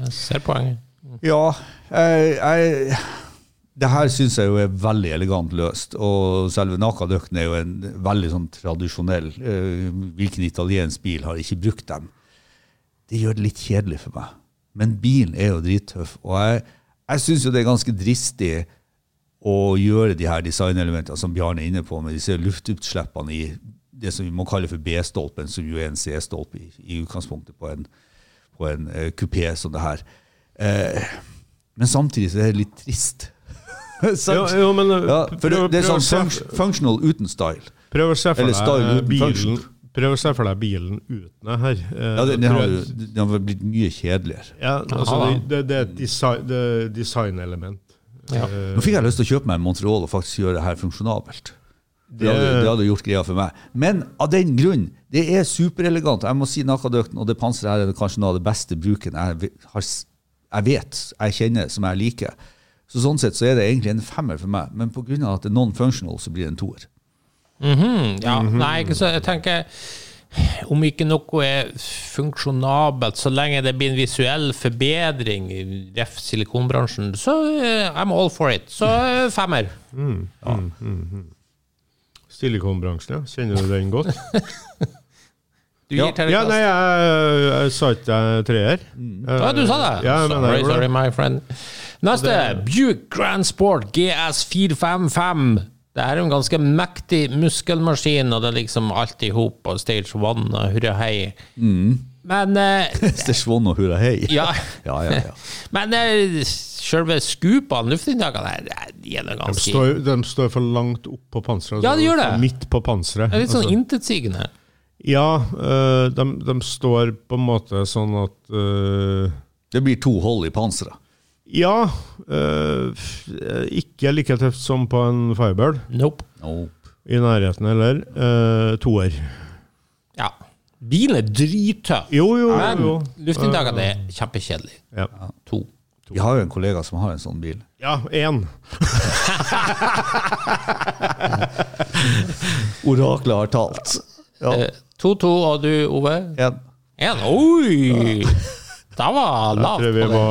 Speaker 4: Jeg ser poenget.
Speaker 5: Ja, jeg, jeg det her syns jeg jo er veldig elegant løst. Og selve Nakadøkken er jo en veldig sånn tradisjonell eh, Hvilken italiensk bil har ikke brukt dem? Det gjør det litt kjedelig for meg. Men bilen er jo drittøff. Og jeg, jeg syns jo det er ganske dristig å gjøre de her designelementene som Bjarne er inne på, med disse luftutslippene i det som vi må kalle for B-stolpen, som jo er en C-stolpe i, i utgangspunktet på en, på en uh, kupé som det her. Eh, men samtidig så er det litt trist. [laughs] Sant?
Speaker 6: Jo, jo, men, eh,
Speaker 5: ja, for det,
Speaker 6: prøv-
Speaker 5: det er sånn prøv, functional uten style.
Speaker 6: Prøv å se for
Speaker 5: Eller style
Speaker 6: deg bilen. Prøv å se for deg bilen uten det her.
Speaker 5: Ja, det, det, har, har blitt mye kjedeligere.
Speaker 6: ja, altså, det, det, det er et design, designelement.
Speaker 4: Ja.
Speaker 6: Eh,
Speaker 5: Nå fikk jeg lyst til å kjøpe meg en Montreal og faktisk gjøre det her funksjonabelt. Det hadde,
Speaker 6: det
Speaker 5: hadde gjort greia for meg. Men av den grunn, det er superelegant. Jeg må si Nakadøkten og det panseret her er kanskje noe av det beste bruken jeg, har, jeg vet, jeg kjenner, som jeg liker. Så sånn sett så er det egentlig en femmer for meg. Men pga. at det er non-functional, så blir det en toer.
Speaker 4: Mhm, ja, nei, ikke så, jeg tenker om ikke noe er funksjonabelt, så lenge det blir en visuell forbedring i ref silikonbransjen, så uh, I'm all for it. Så uh, femmer.
Speaker 6: Silikonbransjen, ja. Kjenner du den godt? [laughs]
Speaker 4: Du
Speaker 5: Ja.
Speaker 4: gir terningkast?
Speaker 6: Ja, nei, jeg, jeg sa ikke jeg treer.
Speaker 4: Ja, du sa det.
Speaker 6: Ja,
Speaker 4: sorry, sorry, my friend. Neste. Buick Grand Sport GS 455. Det er en ganske mektig muskelmaskin, og det er liksom alt i hop og stage one og hurra hei. Men eh, [laughs]
Speaker 5: one og hurra hei. [laughs]
Speaker 4: Ja. [laughs]
Speaker 5: ja, ja, ja.
Speaker 4: Men eh, selve skupene, luftinntakene, de er ganske
Speaker 6: De står, de står for langt opp på panseret.
Speaker 4: Ja, de gjør det.
Speaker 6: Midt på panseret.
Speaker 4: Det er litt sånn
Speaker 6: Altså,
Speaker 4: intetsigende.
Speaker 6: ja, eh, de, de står på en måte sånn at eh,
Speaker 5: Det blir to hold i panseret.
Speaker 6: Ja, eh, ikke like tøft som på en Firebird.
Speaker 4: Nope.
Speaker 5: Nope.
Speaker 6: I nærheten heller. Uh, toer.
Speaker 4: Ja. Bilen er drittøff,
Speaker 6: Jo, jo,
Speaker 4: men
Speaker 6: jo.
Speaker 4: luftinntakene er kjempekjedelig.
Speaker 6: Ja,
Speaker 4: To.
Speaker 5: Vi har jo en kollega som har en sånn bil.
Speaker 6: ja én. [laughs]
Speaker 5: Oraklet har talt. Ja.
Speaker 4: To-to, og du, Ove?
Speaker 5: En.
Speaker 4: Oi! Det var
Speaker 6: Jeg tror vi må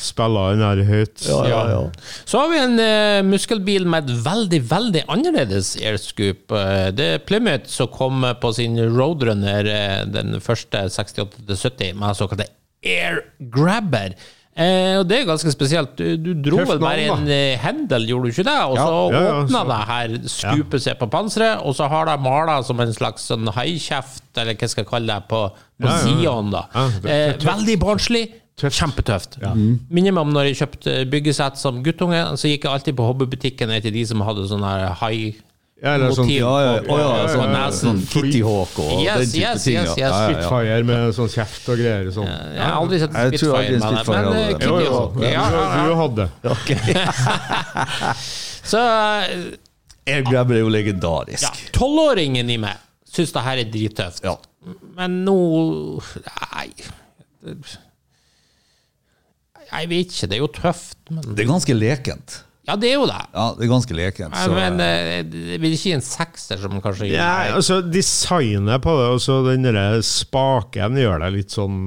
Speaker 6: spille den her høyt.
Speaker 5: ja, ja.
Speaker 4: Så har vi en uh, muskelbil med et veldig, veldig annerledes airscoop. Uh, det er Plymouth som kom på sin Roadrunner, uh, den første 68-70, med såkalte Air Grabber. Eh, og det er ganske spesielt. Du, du dro vel bare en eh, hendel, gjorde du ikke det? Og så
Speaker 6: Ja, ja,
Speaker 4: åpna det her skupet seg på panseret, og så har de mala som en slags sånn haikjeft, eller hva skal jeg kalle det, på, på
Speaker 6: Ja, ja, ja.
Speaker 4: sidene. da.
Speaker 6: Ja, det- det er
Speaker 4: eh,
Speaker 6: tøft.
Speaker 4: veldig Ja. Kjempetøft. Minner meg om når jeg kjøpte byggesett som guttunge, så gikk jeg alltid på hobbybutikken etter de som hadde sånn her high
Speaker 6: Ja, eller sånn-
Speaker 5: ja, Ja, ja,
Speaker 4: ja,
Speaker 5: sånn,
Speaker 4: nesen.
Speaker 5: Kitty Hawk og
Speaker 4: Yes,
Speaker 5: den type
Speaker 4: yes,
Speaker 5: ting.
Speaker 4: yes,
Speaker 5: ja.
Speaker 4: yes.
Speaker 5: Ja, ja, ja.
Speaker 6: Spitfire med sånn kjeft og greier. Sånn.
Speaker 4: Jeg har aldri sett
Speaker 5: Jeg tror aldri
Speaker 4: Spitfire med det, men
Speaker 5: uh,
Speaker 4: eh.
Speaker 6: Jo,
Speaker 4: Kitty
Speaker 6: jo,
Speaker 4: Hawk.
Speaker 6: du,
Speaker 4: Ja,
Speaker 6: du
Speaker 4: ja.
Speaker 6: Okay. [laughs]
Speaker 4: Så Air
Speaker 5: Grabber er jo legendarisk.
Speaker 4: ja, tolvåringen i meg syns det her er drittøft.
Speaker 5: Ja.
Speaker 4: Men nå Nei. Jeg vet ikke, det er jo tøft, men
Speaker 5: Det er ganske lekent.
Speaker 4: Ja, det er jo det.
Speaker 5: Ja, det er ganske lekent. Så,
Speaker 4: Men eh, det blir ikke en sekser, som kanskje gir
Speaker 6: Ja, altså Designet på det, altså den derre spaken gjør det litt sånn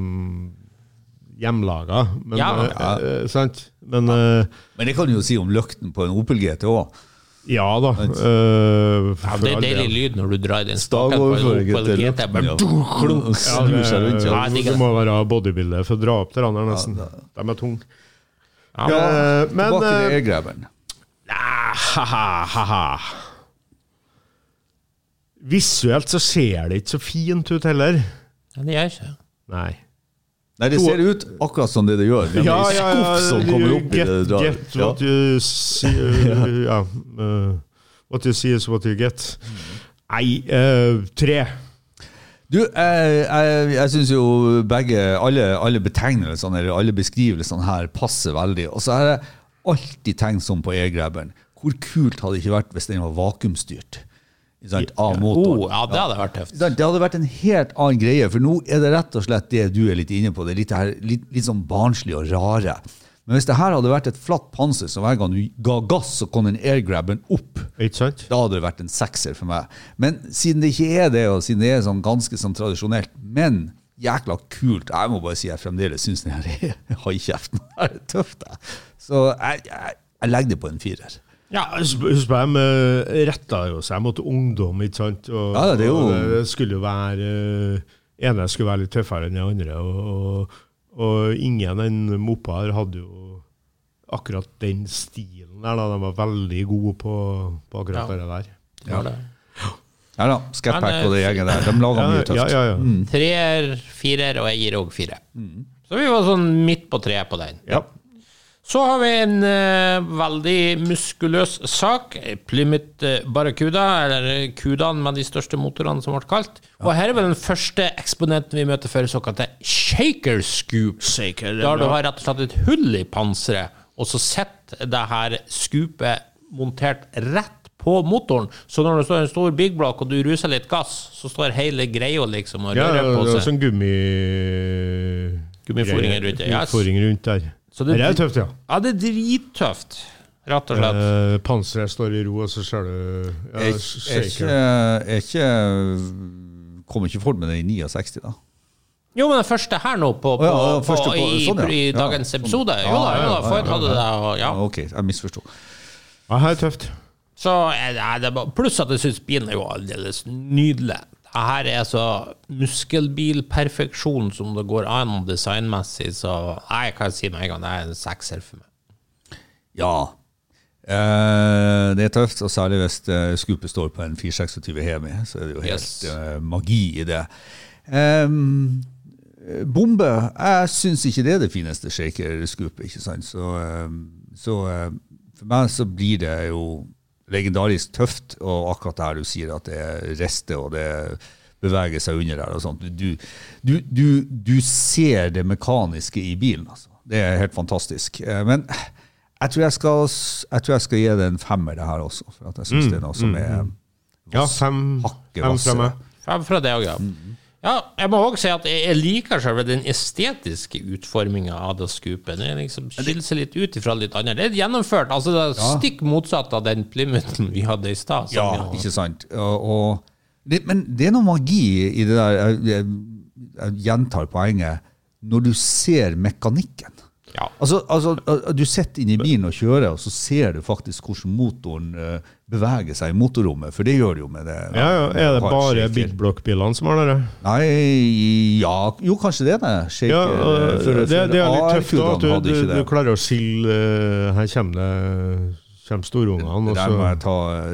Speaker 6: hjemmelaga. Men,
Speaker 4: Ja.
Speaker 6: eh, eh, sant? Men eh,
Speaker 5: men det kan du jo si om løkten på en Opel GT òg.
Speaker 6: ja da. eh,
Speaker 4: Ja, det er deilig lyd når du drar den staken på en Opel GT. Bare
Speaker 5: Ja.
Speaker 4: klunk.
Speaker 6: Ja,
Speaker 5: det, rundt.
Speaker 6: det,
Speaker 5: Ja.
Speaker 4: Ja,
Speaker 6: du må være bodybuilder for å dra opp til andre, nesten. De er tunge.
Speaker 4: Ja,
Speaker 6: Eh, men Eh, ah. Visuelt så ser det ikke så fint ut heller.
Speaker 4: men det gjør ikke.
Speaker 6: Nei.
Speaker 5: Nei, det ser ut akkurat som det det gjør. Det er
Speaker 6: Ja, ja, ja.
Speaker 5: som kommer opp i
Speaker 6: get,
Speaker 5: det draget.
Speaker 6: Get what you see [laughs] uh, ja, uh, What you see is what you get. Nei, uh, tre.
Speaker 5: Du, jeg, jeg, jeg syns jo begge, alle, alle betegnelsene eller alle beskrivelsene her passer veldig. Og så har jeg alltid tenkt sånn på airgrabberen. hvor kult hadde det ikke vært hvis den var vakuumstyrt sant, av motoren?
Speaker 4: Oh, ja, det hadde vært tøft.
Speaker 5: Det hadde vært en helt annen greie, for nå er det rett og slett det du er litt inne på. Det er litt, her, litt, litt sånn barnslig og rare. Men hvis det her hadde vært et flatt panser, så hver gang du ga gass, så kom den airgrabben opp. Da hadde det vært en sekser for meg. Men siden det ikke er det, og siden det er sånn ganske sånn tradisjonelt, men jækla kult Jeg må bare si jeg fremdeles syns den her [laughs] er haikjeften. Er tøft. Så jeg, jeg, jeg legger det på en firer.
Speaker 6: Ja, husk på, de retta jo seg mot ungdom, ikke sant? Og,
Speaker 5: Ja, det er jo-
Speaker 6: og det skulle jo være eh, ene skulle være litt tøffere enn de andre, og, og, og ingen enn mopar hadde jo akkurat den stilen der. da, De var veldig gode på, på akkurat
Speaker 4: Ja.
Speaker 6: det der.
Speaker 4: Ja. det.
Speaker 5: Ja da,
Speaker 4: Skatpack
Speaker 5: og det gjengen der. De lager mye tøft.
Speaker 6: ja, ja, ja.
Speaker 5: Mm.
Speaker 4: Treer, firer, og jeg gir òg fire. Så vi var sånn midt på treet på den.
Speaker 6: Ja.
Speaker 4: Så har vi en uh, veldig muskuløs sak. Plymouth eh, Barracuda, eller Kudaen med de største motorene, som ble kalt. Og her er vel den første eksponenten vi møter for såkalte shaker scoop.
Speaker 6: Shaker, er
Speaker 4: Der du har rett og slett et hull i panseret, og så sitter det her scoopet montert rett på motoren. Så når det står en stor big block og du ruser litt gass, så står hele greia liksom og
Speaker 6: Ja,
Speaker 4: rører på
Speaker 6: det var
Speaker 4: seg.
Speaker 6: sånn gummi...
Speaker 4: Gummiforinger rundt, ja.
Speaker 6: Gummiforing rundt der.
Speaker 4: Så det-
Speaker 6: det er tøft, ja.
Speaker 4: Ja, det er drittøft, rett og slett.
Speaker 6: Eh, panseret står i ro, og så ser du ja,
Speaker 5: Er, er, ikke, fort med det i 69, da?
Speaker 4: Jo, men den første her nå på, på,
Speaker 5: ja,
Speaker 4: på,
Speaker 5: på-
Speaker 4: i,
Speaker 5: sånn, ja.
Speaker 4: i dagens
Speaker 5: sånn.
Speaker 4: episode. Jo da,
Speaker 5: Ja,
Speaker 4: jo da,
Speaker 5: ja,
Speaker 4: Ford hadde det, og ja.
Speaker 5: Ok, jeg misforsto.
Speaker 6: Ja, her er tøft.
Speaker 4: Så er det, det er bare, pluss at jeg syns bilen er jo aldeles nydelig. Her er så muskelbilperfeksjon som det går an designmessig, så jeg kan si med en gang det er en sekser for meg.
Speaker 5: Ja. Eh, det er tøft, og særlig hvis uh, skupet står på en 426 Hemi, så er det jo helt
Speaker 4: Yes.
Speaker 5: eh, magi i det. Eh, bombe Jeg syns ikke det er det fineste shaker-skupet, ikke sant. Så, ehm, så eh, for meg så blir det jo legendarisk tøft, og akkurat det her du sier, at det er rester og det beveger seg under der og sånt. Du, du, du, du ser det mekaniske i bilen, altså. Det er helt fantastisk. Eh, Men jeg tror jeg skal, jeg tror jeg skal gi det en femmer, det her også. For at jeg syns det er noe som er
Speaker 6: Ja, fem, fem fra meg.
Speaker 4: Fem fra deg òg, ja. Ja, jeg må også si at jeg liker selve den estetiske utforminga av det skupet. Det liksom skiller seg litt ut ifra litt annet. Det er gjennomført. altså Det er stikk motsatt av den Plymouthen vi hadde i stad.
Speaker 5: Ja,
Speaker 4: jo-
Speaker 5: ikke sant. Og, og det, men det er noe magi i det der. Jeg, jeg, jeg gjentar poenget. Når du ser mekanikken.
Speaker 4: Ja.
Speaker 5: Altså, altså, Du sitter inne i bilen og kjører, og så ser du faktisk hvordan motoren eh, beveger seg i motorrommet. For det gjør det jo med det.
Speaker 6: Ja, ja. Er det bare
Speaker 5: shaker.
Speaker 6: Big Block-bilene som har det?
Speaker 5: Nei, ja Jo, kanskje det er det. Shaker,
Speaker 6: Ja, for,
Speaker 5: for-
Speaker 6: det, det er litt tøft da, at du, du, du klarer å skille eh, Her kommer det kommer storungene,
Speaker 5: der må jeg
Speaker 6: ta,
Speaker 5: ta,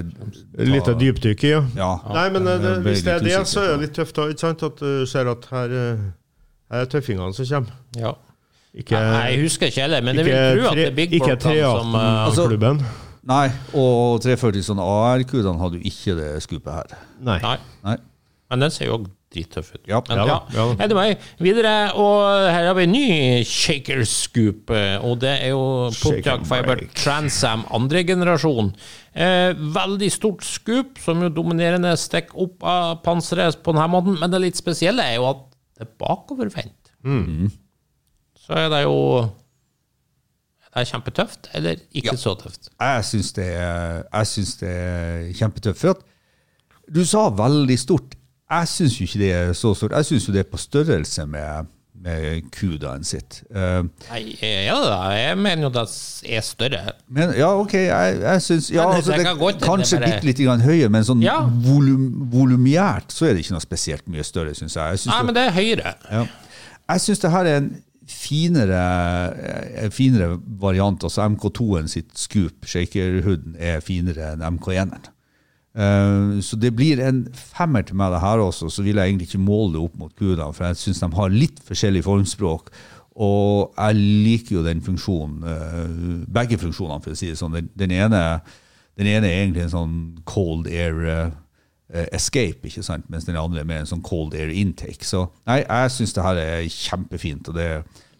Speaker 5: eh,
Speaker 6: litt av dypdykk i, ja.
Speaker 5: Ja.
Speaker 6: Nei, men eh, det, hvis det er det, så er det litt tøft da, ikke sant? At du ser at her, eh, her er tøffingene som kommer.
Speaker 4: Ja.
Speaker 6: Ikke,
Speaker 4: Nei, jeg husker ikke heller, men jeg vil tro at det er Big
Speaker 6: ikke
Speaker 4: Blockene som Ikke
Speaker 5: Altså-
Speaker 6: 318-klubben.
Speaker 5: Nei, og 340 sånn AR-kudene hadde jo ikke det skupet her.
Speaker 6: Nei.
Speaker 4: Nei.
Speaker 5: Nei.
Speaker 4: Men den ser jo òg drittøff ut.
Speaker 5: Ja.
Speaker 4: Men,
Speaker 6: Ja
Speaker 4: ja. Er det meg? Videre, og her har vi en ny shaker scoop, eh, og det er jo Pontiac Fiber. Transam andre generasjon. Eh, veldig stort scoop, som jo dominerende stikker opp av panseret på denne måten, men det litt spesielle er jo at det er bakovervendt.
Speaker 6: Mm.
Speaker 4: Så er det jo Er kjempetøft, eller ikke
Speaker 5: Ja.
Speaker 4: så tøft?
Speaker 5: Jeg syns det, det er kjempetøft. For du sa veldig stort. Jeg syns jo ikke det er så stort. Jeg syns jo det er på størrelse med, med kudaen sitt. Uh,
Speaker 4: Nei, det det? Jeg mener jo det er større.
Speaker 5: men ja, OK, jeg, jeg syns ja, altså,
Speaker 4: det
Speaker 5: det, Kanskje
Speaker 4: det
Speaker 5: bitte litt grann høyere, men sånn
Speaker 4: Ja.
Speaker 5: volum, volumiært så er det ikke noe spesielt mye større, syns jeg. jeg synes
Speaker 4: Nei,
Speaker 5: det-
Speaker 4: men det er høyere.
Speaker 5: Ja. Jeg syns det her er en finere, en finere variant. Altså MK2-en sitt scoop, shakerhooden, er finere enn MK1-en. Uh, så det blir en femmer til meg det her også, så vil jeg egentlig ikke måle det opp mot kudene, for jeg syns de har litt forskjellig formspråk. Og jeg liker jo den funksjonen, eh, begge funksjonene, for å si det sånn. Den, den, ene, den ene er egentlig en sånn cold air eh, eh, escape, ikke sant? mens den andre er mer en sånn cold air intake. Så nei, jeg syns det her er kjempefint, og det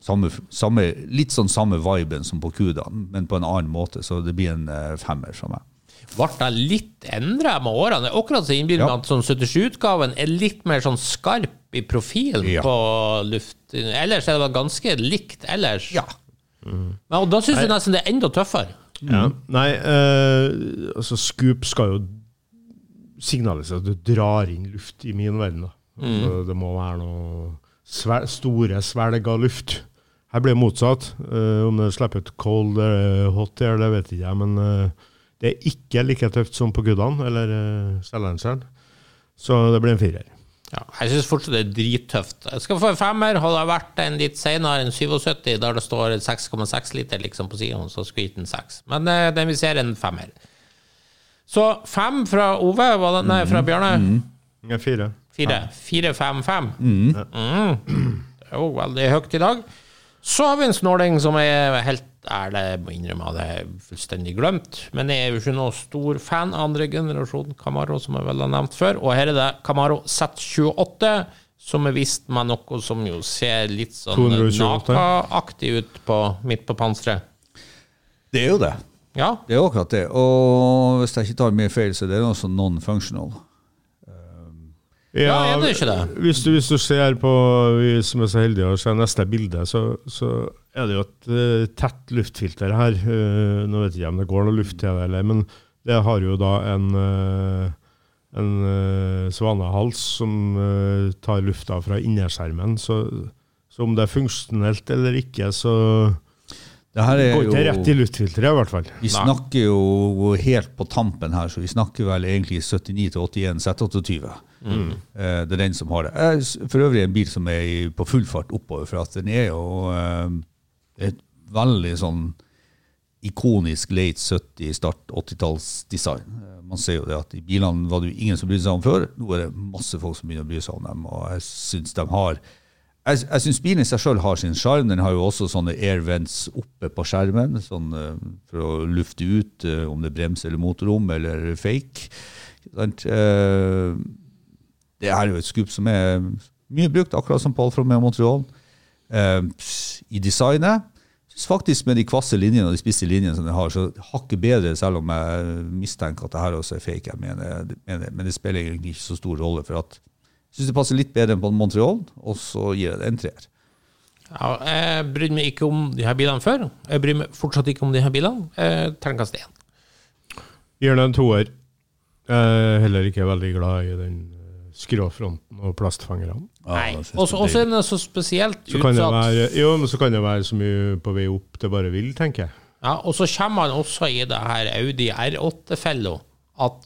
Speaker 5: samme, samme, litt sånn samme viben som på Kudan, men på en annen måte. Så det blir en eh, femmer fra meg.
Speaker 4: Ble det litt endra med årene? Er Akkurat så innbyr
Speaker 5: Ja.
Speaker 4: meg at sånn 77-utgaven er litt mer sånn skarp i profilen
Speaker 5: Ja.
Speaker 4: på luft. Ellers er det ganske likt ellers.
Speaker 5: Ja.
Speaker 4: Men, og da syns jeg nesten det er enda tøffere.
Speaker 6: Ja. Nei, eh, altså Scoop skal jo signalisere at du drar inn luft i min verden. da. Altså, det må være noe svel store svelg av luft. Her blir det motsatt. Uh, om det slipper ut cold eller hot air, det vet ikke jeg, men uh, det er ikke like tøft som på Gudan eller uh, Stellenseren. Så det blir en firer.
Speaker 4: Ja, jeg syns fortsatt det er drittøft. Jeg skal få en femmer. Hadde jeg vært en litt senere enn 77, der det står 6,6 liter liksom på siden, så skulle jeg gitt en 6. Men uh, den vi ser, en femmer. Så fem fra Ove, var det, nei, fra Bjarne.
Speaker 6: Ja, fire.
Speaker 4: Fire. Fire, fem, fem. Mm. Det er jo veldig høyt i dag. Så har vi en snåling som er helt ærlig, må innrømme at jeg er fullstendig glemt. Men jeg er jo ikke noe stor fan av andre generasjon Camaro, som jeg vel har nevnt før. Og her er det Camaro Z28, som er vist med noe som jo ser litt sånn Naka-aktig ut på, midt på panseret.
Speaker 5: Det er jo det.
Speaker 4: Ja.
Speaker 5: Det er akkurat det. Og hvis jeg ikke tar mye feil, så er det også non-functional.
Speaker 4: Ja, er det ikke det?
Speaker 6: Hvis du, hvis du ser på vi som er så heldige å se neste bilde, så, så er det jo et uh, tett luftfilter her. Uh, nå vet jeg ikke om det går noe luft til det, eller, men det har jo da en, uh, en eh, svanehals som tar lufta fra innerskjermen. Så, så om det er funksjonelt eller ikke, så
Speaker 5: Det her er
Speaker 6: går ikke rett i
Speaker 5: jo
Speaker 6: luftfilteret, i hvert fall.
Speaker 5: Vi snakker jo helt på tampen her, så vi snakker vel egentlig 79 til 81 Z28.
Speaker 6: Mm.
Speaker 5: Eh, Det er den som har det. For øvrig en bil som er på full fart oppover, for at den er jo eh, et veldig sånn ikonisk late 70, start 80-tallsdesign. Eh, Man ser jo det at i bilene var det jo ingen som brydde seg om før. Nå er det masse folk som begynner å bry seg om dem, og jeg syns de har jeg, jeg syns bilen i seg sjøl har sin sjarm. Den har jo også sånne air vents oppe på skjermen sånn, eh, for å lufte ut eh, om det er brems eller motorrom eller fake. Eh, Det er jo et skup som er mye brukt, akkurat som på Alfa Romeo Montreal. I designet faktisk med de kvasse linjene og de spisse linjene som den har, så hakket bedre, selv om jeg mistenker at det her også er fake. Jeg mener, mener, men det spiller egentlig ikke så stor rolle. for at syns det passer litt bedre enn på Montreal, og så gir jeg det en treer.
Speaker 4: Ja, jeg brydde meg ikke om de her bilene før. Jeg bryr meg fortsatt ikke om de her bilene. Eh, Terningkast én.
Speaker 6: Gir den en toer. Jeg er heller ikke veldig glad i den eh, skråfronten og plastfangerne.
Speaker 4: Nei. Og så
Speaker 5: er
Speaker 4: den så spesielt
Speaker 6: Så kan
Speaker 4: utsatt.
Speaker 6: være, jo, men så kan det være så mye på vei opp det bare vil, tenker jeg.
Speaker 4: Ja, og så kommer han også i det her Audi R8-fella at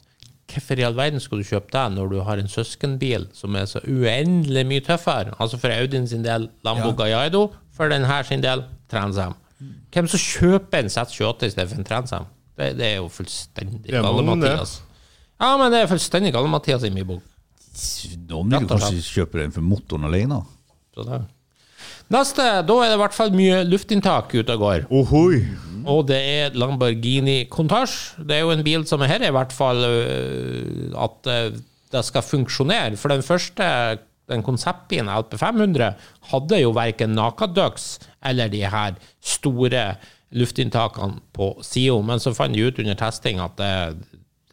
Speaker 4: hvorfor i all verden skal du kjøpe det når du har en søskenbil som er så uendelig mye tøffere? Altså for Audien sin del Lambo
Speaker 5: Ja.
Speaker 4: Gallardo, for den her sin del Transam. Hvem som kjøper en Z28 i stedet for en Transam? Det, det er jo fullstendig
Speaker 6: Det er
Speaker 4: gale,
Speaker 6: mange, det.
Speaker 4: Mathias. Ja, men det er fullstendig gale, Mathias, i min bok.
Speaker 5: Noen vil kanskje kjøpe den for motoren alene.
Speaker 4: Så det. Neste, da er det i hvert fall mye luftinntak ute og går.
Speaker 6: Ohoi!
Speaker 4: Og det er Lamborghini Contage. Det er jo en bil som er her, i hvert fall at det skal funksjonere. For den første, den konseptbilen LP500, hadde jo verken Nakadux eller de her store luftinntakene på sida. Men så fant de ut under testing at det,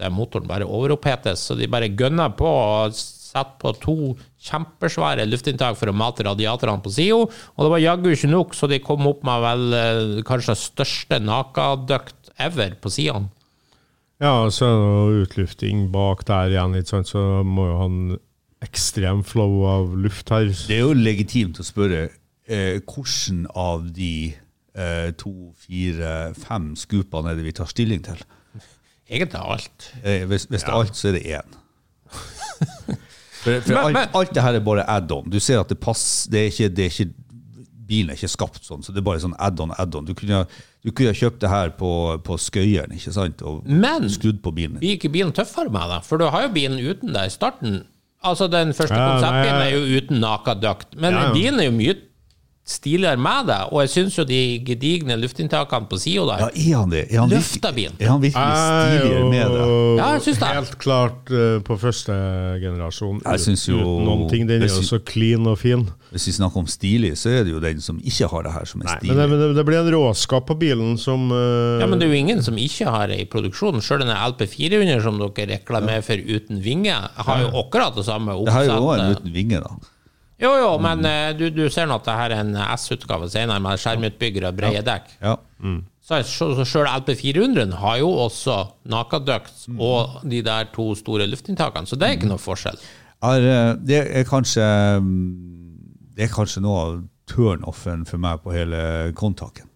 Speaker 4: det motoren bare overopphetes, så de bare gønna på og satte på to kjempesvære luftinntak for å mate radiatorene på sida. Og det var jaggu ikke nok, så de kom opp med vel eh, kanskje største nakadukt ever på sidene.
Speaker 6: Ja, og så er det utlufting bak der igjen, ikke sant? så må jo ha en ekstrem flow av luft her.
Speaker 5: Det er jo legitimt å spørre eh, hvordan av de eh, to, fire, fem skupene er det vi tar stilling til.
Speaker 4: Egentlig alt.
Speaker 5: Eh, hvis hvis det er alt, så er det én. [laughs] For, for
Speaker 4: Men-
Speaker 5: alt,
Speaker 4: men-
Speaker 5: alt det her er bare add-on. Du ser at det passer det er ikke, det er ikke, Bilen er ikke skapt sånn, så det er bare sånn add-on, add-on. Du kunne, du kunne ha kjøpt det her på, på Skøyeren ikke sant? og
Speaker 4: Men-
Speaker 5: skrudd på bilen. Men
Speaker 4: Blir ikke bilen tøffere med det? For du har jo bilen uten deg i starten. Altså, den første
Speaker 6: Ja,
Speaker 4: konseptbilen er jo uten Nakaduct, men
Speaker 6: Ja, ja.
Speaker 4: din er jo mye stiligere med det, og jeg syns jo de gedigne luftinntakene på sida der
Speaker 5: Ja, er han det? Er han løfter
Speaker 4: bilen.
Speaker 5: er han virkelig stiligere med det?
Speaker 4: Ja, jeg synes det.
Speaker 6: Helt klart uh, på første generasjon.
Speaker 5: Jeg synes jo-
Speaker 6: uten noen ting. Den er jo så clean og fin.
Speaker 5: Hvis vi snakker om stilig, så er det jo den som ikke har det her, som er
Speaker 6: Nei,
Speaker 5: stilig.
Speaker 6: men det, det, det blir en råskap på bilen som uh,
Speaker 4: Ja, men det er jo ingen som ikke har det i produksjonen. Sjøl denne LP400 som dere reklamerer for uten vinge, har jo akkurat det samme
Speaker 5: det her er jo også en uten vinge, da.
Speaker 4: Jo, jo, men eh, du, du ser nå at det her er en S-utgave senere med skjermutbygger og brede dekk.
Speaker 5: Ja.
Speaker 4: Så, så, så sjøl LP400 har jo også Nakaduct og de der to store luftinntakene, så det er ikke noe forskjell.
Speaker 5: Er, eh, det er kanskje mm, Det er kanskje noe av turnoffen for meg på hele kontaken.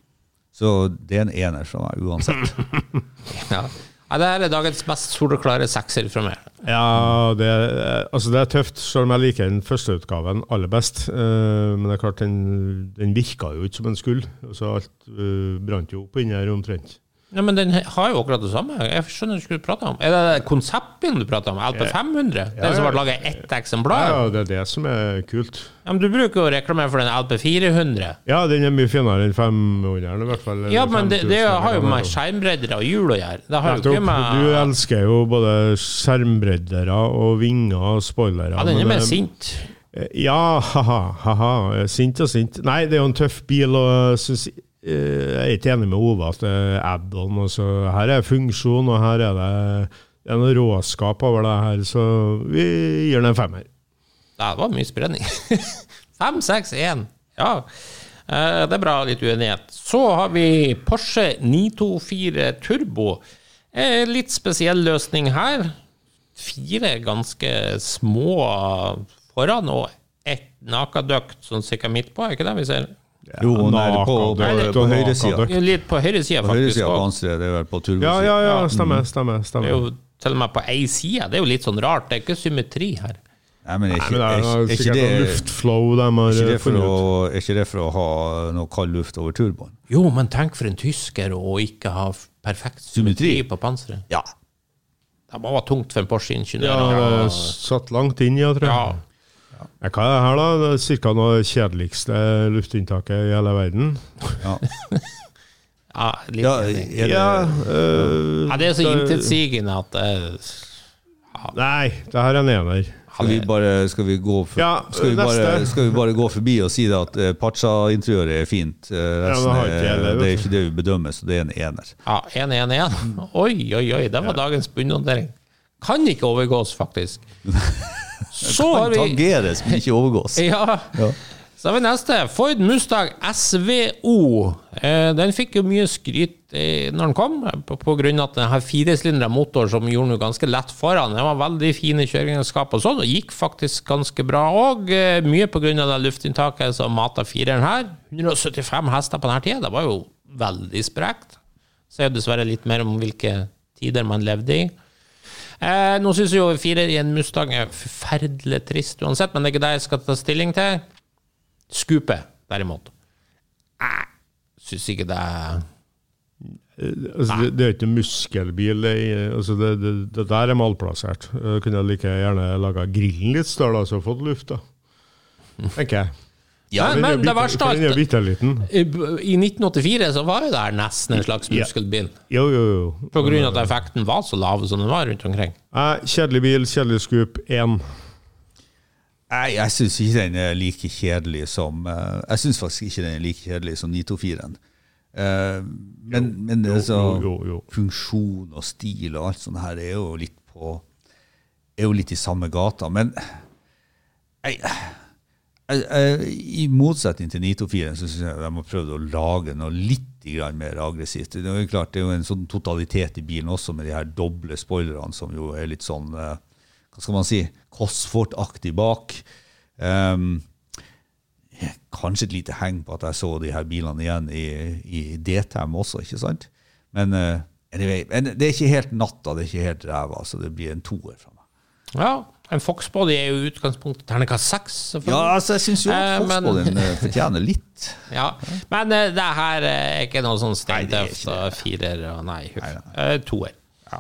Speaker 5: Så det er en ener fra meg uansett. [laughs]
Speaker 4: Ja. Ja, det her er dagens mest soleklare sekser fra meg.
Speaker 6: Ja, det, er- altså det er tøft, selv om jeg liker den første utgaven aller best. Uh, men det er klart, den, den virka jo ikke som den skulle. Altså alt uh, brant jo opp inni her omtrent.
Speaker 4: Ja, men den har jo akkurat det samme. Jeg skjønner ikke hva du prater om. Er det konseptbilen du prater om? LP500? Den som ble laga ett eksemplar?
Speaker 6: Ja, det er det som er kult.
Speaker 4: Ja, men du bruker jo å reklamere for den LP400.
Speaker 6: Ja, den er mye finere enn 500 i hvert fall.
Speaker 4: Ja, men det,
Speaker 6: 5000,
Speaker 4: det har jo med
Speaker 6: det er.
Speaker 4: skjermbredder og hjul å gjøre. Det har jo ikke med
Speaker 6: Du elsker jo både skjermbreddere og vinger og spoilere.
Speaker 4: Ja, den er mer sint.
Speaker 6: Ja, ha-ha. Sint og sint. Nei, det er jo en tøff bil, og jeg synes, eh, jeg er ikke enig med Ove at det er add-on. og så Her er funksjon, og her er det, det er noe råskap over det her, så vi gir den en femmer.
Speaker 4: Det var mye spredning. [laughs] Fem, seks, én. Ja. Eh, Det er bra, litt uenighet. Så har vi Porsche 924 Turbo. Eh, Litt spesiell løsning her. Fire ganske små foran og ett nakadøkt sånn cirka midt på, er ikke det vi ser?
Speaker 5: Jo, nei, på, på,
Speaker 6: Nakadøkt
Speaker 5: på, høyresida.
Speaker 4: Litt på høyresida,
Speaker 5: På
Speaker 4: faktisk.
Speaker 5: og venstre, det er vel på turbosida.
Speaker 6: Ja, ja, ja, stemmer. stemmer,
Speaker 4: Det er
Speaker 6: stemmer.
Speaker 4: jo til og med på ei side. Det er jo litt sånn rart. Det er ikke symmetri her.
Speaker 5: Nei, men er ikke,
Speaker 6: det
Speaker 5: er,
Speaker 6: er,
Speaker 5: ikke- er, ikke det,
Speaker 6: luftflow de har
Speaker 5: ikke
Speaker 6: funnet ut.
Speaker 5: er ikke det for å ha noe kald luft over turboen?
Speaker 4: Jo, men tenk for en tysker å ikke ha perfekt
Speaker 5: Symmetri.
Speaker 4: symmetri på panseret.
Speaker 5: Ja.
Speaker 4: Det må være tungt for en Porsche-ingeniør.
Speaker 6: Ja, satt langt inn, ja, tror jeg.
Speaker 4: Ja.
Speaker 6: Ja, Hva er det her, da? Det er Cirka noe kjedeligste luftinntaket i hele verden.
Speaker 5: ja. [laughs]
Speaker 4: Ja, litt
Speaker 5: ja, er det,
Speaker 6: Ja, øh,
Speaker 4: ja, det er så
Speaker 6: det-
Speaker 4: intetsigende at uh,
Speaker 6: Nei, det her er en ener.
Speaker 5: skal, vi bare, skal, vi gå for,
Speaker 6: Ja,
Speaker 5: skal, vi bare, skal vi bare gå forbi og si det at uh, Pacha-interiøret er fint? Uh, resten
Speaker 6: det ikke
Speaker 5: er, det er ikke det vi bedømmer, så det er en ener.
Speaker 4: Ja, 1-1-1. Oi, oi, oi, det var dagens bunnotering. Kan ikke overgås, faktisk. [laughs] Så kan vi
Speaker 5: Tangeres, men ikke overgås. [laughs]
Speaker 4: Ja.
Speaker 5: Ja.
Speaker 4: Så har vi neste. Ford Mustang SVO. Eh, den fikk jo mye skryt eh, når den kom, pga. at den har firesylindra motor som gjorde den ganske lett foran. Den var veldig fine kjøreegenskaper og sånn, og gikk faktisk ganske bra òg. Eh, mye av det luftinntaket som mata fireren her. 175 hester på denne tida, det var jo veldig sprekt. Sier dessverre litt mer om hvilke tider man levde i. Eh, nå syns jo firer i en Mustang er forferdelig trist uansett, men det er ikke det jeg skal ta stilling til. Skupe, derimot. Jeg syns ikke det er
Speaker 6: Altså, det, det er ikke muskelbil. Det, altså, det, det, der er malplassert. Jeg kunne like gjerne laga grillen litt større, så altså fått luft, da. Tenker jeg.
Speaker 4: Ja, men det verste
Speaker 6: er
Speaker 4: alt. I i 1984 så var jo det her nesten en slags
Speaker 6: Ja.
Speaker 4: muskelbil.
Speaker 6: Jo, jo, jo.
Speaker 4: På grunn av at effekten var så lav som den var rundt omkring.
Speaker 6: Eh, kjedelig bil, kjedelig skup, 1.
Speaker 5: Nei, jeg syns ikke den er like kjedelig som eh, Jeg syns faktisk ikke den er like kjedelig som 924-en. Eh, men men altså,
Speaker 6: jo, jo, jo.
Speaker 5: funksjon og stil og alt sånt her er jo litt på Er jo litt i samme gata. Men jeg, i motsetning til 924 så syns jeg de har prøvd å lage noe litt mer aggressivt. Det er jo klart, det er jo en sånn totalitet i bilen også, med de her doble spoilerne som jo er litt sånn eh, Hva skal man si? Cosfort-aktig bak. Um, kanskje et lite heng på at jeg så de her bilene igjen i, i DTM også, ikke sant? Men, uh, anyway, det er ikke helt natta, det er ikke helt ræva, så det blir en toer fra meg.
Speaker 4: Ja, en Foxbody er jo utgangspunktet terningkast seks.
Speaker 5: Ja, altså, jeg syns jo
Speaker 4: Eh,
Speaker 5: at
Speaker 4: men-
Speaker 5: Foxbodyen eh, fortjener litt. [laughs]
Speaker 4: Ja, Men eh, det her eh, er ikke noe sånn steintøft og firer og nei, huff. Eh, Toer.
Speaker 5: Ja.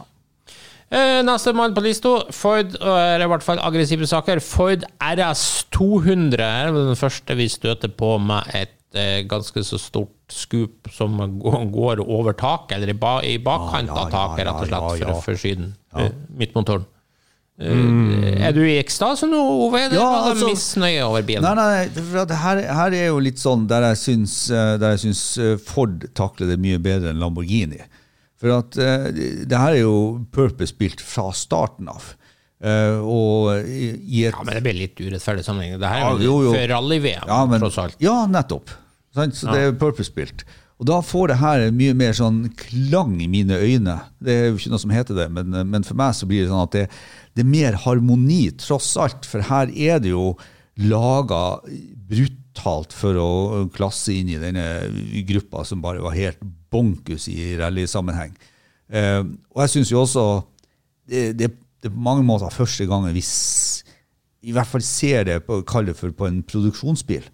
Speaker 4: Eh, Neste mann på lista, Ford, eller er i hvert fall aggressive saker. Ford RS 200 er den første vi støter på med et eh, ganske så stort skup som går- over taket, eller i, ba, i bakkant av taket, rett og slett, for å forsyne eh, midtmotoren. Eh, Er du i ekstase nå, Ove? Eller
Speaker 5: Ja,
Speaker 4: var det
Speaker 5: altså-
Speaker 4: misnøye over bilen?
Speaker 5: Nei, nei, for her, her er jo litt sånn der jeg syns, eh, der jeg syns eh, Ford takler det mye bedre enn Lamborghini. For at det her er jo purpose-bilt fra starten av. Uh, og i, et
Speaker 4: Ja, men det blir litt urettferdig sammenligning. Det her er
Speaker 5: jo, jo.
Speaker 4: før rally-VM,
Speaker 5: Ja, men,
Speaker 4: tross alt.
Speaker 5: ja nettopp. Sant? Så det er purpose-built. Og da får det her mye mer sånn klang i mine øyne. Det er jo ikke noe som heter det, men, men for meg så blir det sånn at det, det er mer harmoni, tross alt. For her er det jo laga brutalt for å klasse inn i denne gruppa som bare var helt bonkus i rallysammenheng. Eh, og jeg syns jo også det, er på mange måter første gangen vi i hvert fall ser det på, kaller det for på en produksjonsbil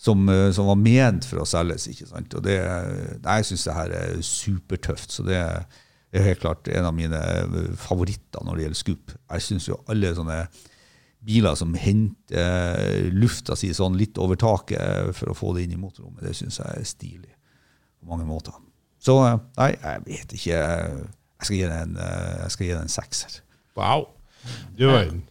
Speaker 5: som, eh, som var ment for å selges. ikke sant? Og det, Jeg syns det her er supertøft. Så det er helt klart en av mine eh, favoritter når det gjelder Scoop. Jeg syns jo alle sånne biler som henter eh, lufta si sånn litt over taket for å få det inn i motorrommet, det syns jeg er stilig på mange måter. Så eh, nei, jeg vet ikke. Jeg skal gi den, en, eh, jeg skal gi den en sekser.
Speaker 4: Wow.
Speaker 6: Du verden.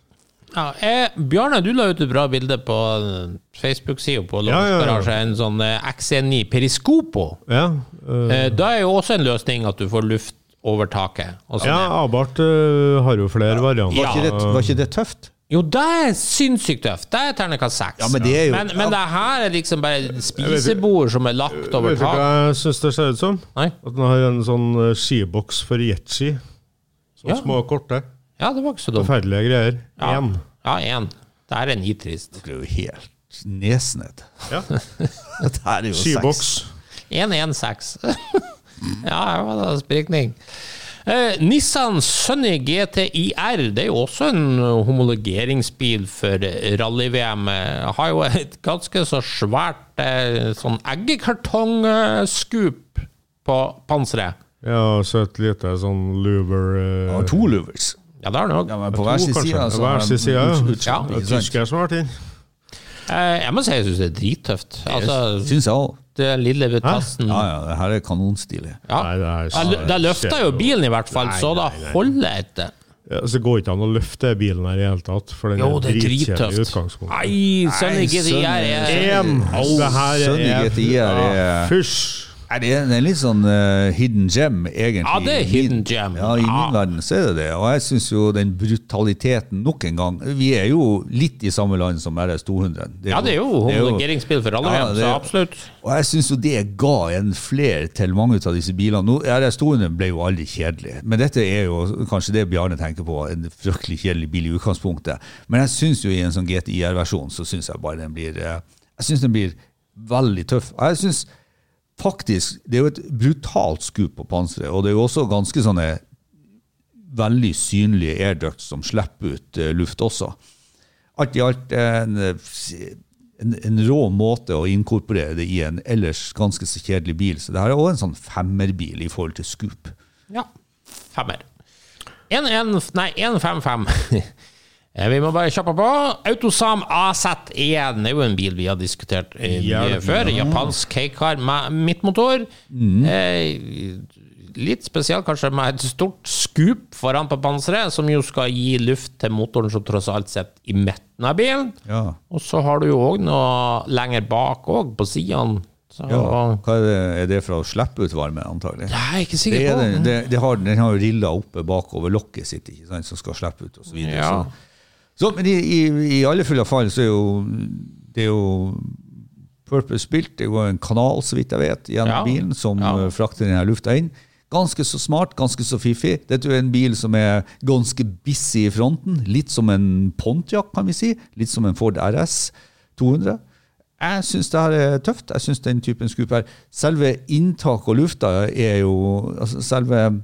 Speaker 4: Ja, eh, Bjarne, du la ut et bra bilde på eh, Facebook-sida på
Speaker 6: Ja, ja, ja.
Speaker 4: En sånn eh, XC9 Periscopo.
Speaker 6: Ja, eh,
Speaker 4: Eh, da er jo også en løsning at du får luft over taket. Og sånn.
Speaker 6: ja Abart uh, har jo flere varianter.
Speaker 5: Var, ikke det, var ikke det tøft?
Speaker 4: Jo, det er sinnssykt tøft. Det er terningkast seks.
Speaker 5: Ja, men det jo-
Speaker 4: men, men det her er liksom bare spisebord som er lagt over
Speaker 6: Vet du hva jeg syns det ser ut som?
Speaker 4: Nei?
Speaker 6: At den har en sånn eh, skiboks for jetski. Sånne
Speaker 4: Ja.
Speaker 6: små, korte.
Speaker 4: Ja, det var ikke så dumt.
Speaker 6: Forferdelige greier.
Speaker 4: Ja,
Speaker 6: Én.
Speaker 4: ja én. Det her er nitrist.
Speaker 5: Det er jo helt nesned.
Speaker 6: Ja. [laughs]
Speaker 5: Det
Speaker 6: Skiboks.
Speaker 4: 116. [laughs] ja, her var det sprikning. Eh, Nissan Sunny GTIR det er jo også en homologeringsbil for rally-VM. Har jo et ganske så svært eh, sånn eggekartongskup på panseret.
Speaker 6: Ja, så et lite sånn louver eh,
Speaker 5: Ja, to louvers.
Speaker 4: Ja, det har den òg.
Speaker 5: Ja, på hver sin side.
Speaker 6: Hver sin side, ja. er tysker som har vært inn.
Speaker 4: Eh, jeg må si jeg syns det er drittøft. Altså,
Speaker 5: Syns jeg òg.
Speaker 4: Det lille tassen
Speaker 5: Ja, ja, det her er kanonstilig.
Speaker 4: Ja.
Speaker 6: Det
Speaker 4: Da løfter jo bilen i hvert fall,
Speaker 6: Nei,
Speaker 4: så da holder jeg etter.
Speaker 6: Ja, så går ikke an å løfte bilen her i det hele tatt, for den
Speaker 4: Jo,
Speaker 6: er dritkjedelig i utgangspunktet.
Speaker 4: Nei, Sunny GTI er
Speaker 6: Én! Det her er
Speaker 5: GTI-er er- det er det er en litt sånn uh, hidden gem, egentlig.
Speaker 4: Ja, det er hidden gem.
Speaker 5: Ja, I
Speaker 4: Ja.
Speaker 5: min verden så er det det. Og jeg syns jo den brutaliteten nok en gang Vi er jo litt i samme land som RS 200.
Speaker 4: Ja, det jo
Speaker 5: det er jo-
Speaker 4: homologeringsbil for alle,
Speaker 5: Ja, det-
Speaker 4: så absolutt.
Speaker 5: Og jeg syns jo det ga en fler til mange av disse bilene. Nå, RS 200 ble jo aldri kjedelig, men dette er jo kanskje det Bjarne tenker på, en fryktelig kjedelig bil i utgangspunktet. Men jeg syns jo i en sånn GTIR-versjon så syns jeg bare den blir eh, Jeg synes den blir veldig tøff. Og jeg synes faktisk Det er jo et brutalt skup på panseret, og det er jo også ganske sånne veldig synlige airducts som slipper ut eh, luft også. Alt i alt en, eh, en, en rå måte å inkorporere det i en ellers ganske så kjedelig bil. Så det her er også en sånn femmerbil i forhold til Scoop.
Speaker 4: Ja. Femmer. 1-1 Nei, 1-5-5. [laughs] Eh, Vi må bare kjappe på. Autosam AZ1 er jo en bil vi har diskutert eh,
Speaker 6: Ja,
Speaker 4: mye før. Japansk K-car med midtmotor. Eh, litt spesiell kanskje med et stort skup foran på panseret, som jo skal gi luft til motoren som tross alt sitter i midten av bilen.
Speaker 5: Ja.
Speaker 4: Og så har du jo òg noe lenger bak òg, på sidene.
Speaker 5: Ja, hva er det, er det for å slippe ut varme, antagelig?
Speaker 4: Jeg er ikke sikker
Speaker 5: er
Speaker 4: på.
Speaker 5: Det, det, det har, den har jo rilla oppe bakover lokket sitt, ikke sant, som skal slippe ut, og så videre.
Speaker 4: Ja.
Speaker 5: Så, så, men i, i, i alle fulle fall så er jo det er jo Purpose spilt. Det er jo en kanal, så vidt jeg vet, gjennom
Speaker 4: Ja.
Speaker 5: bilen som
Speaker 4: Ja.
Speaker 5: eh, frakter denne lufta inn. Ganske så smart, ganske så fiffig. Dette er jo en bil som er ganske busy i fronten. Litt som en Pontiac, kan vi si. Litt som en Ford RS 200. Jeg syns det her er tøft. Jeg syns den typen skup her Selve inntaket og lufta er jo altså Selve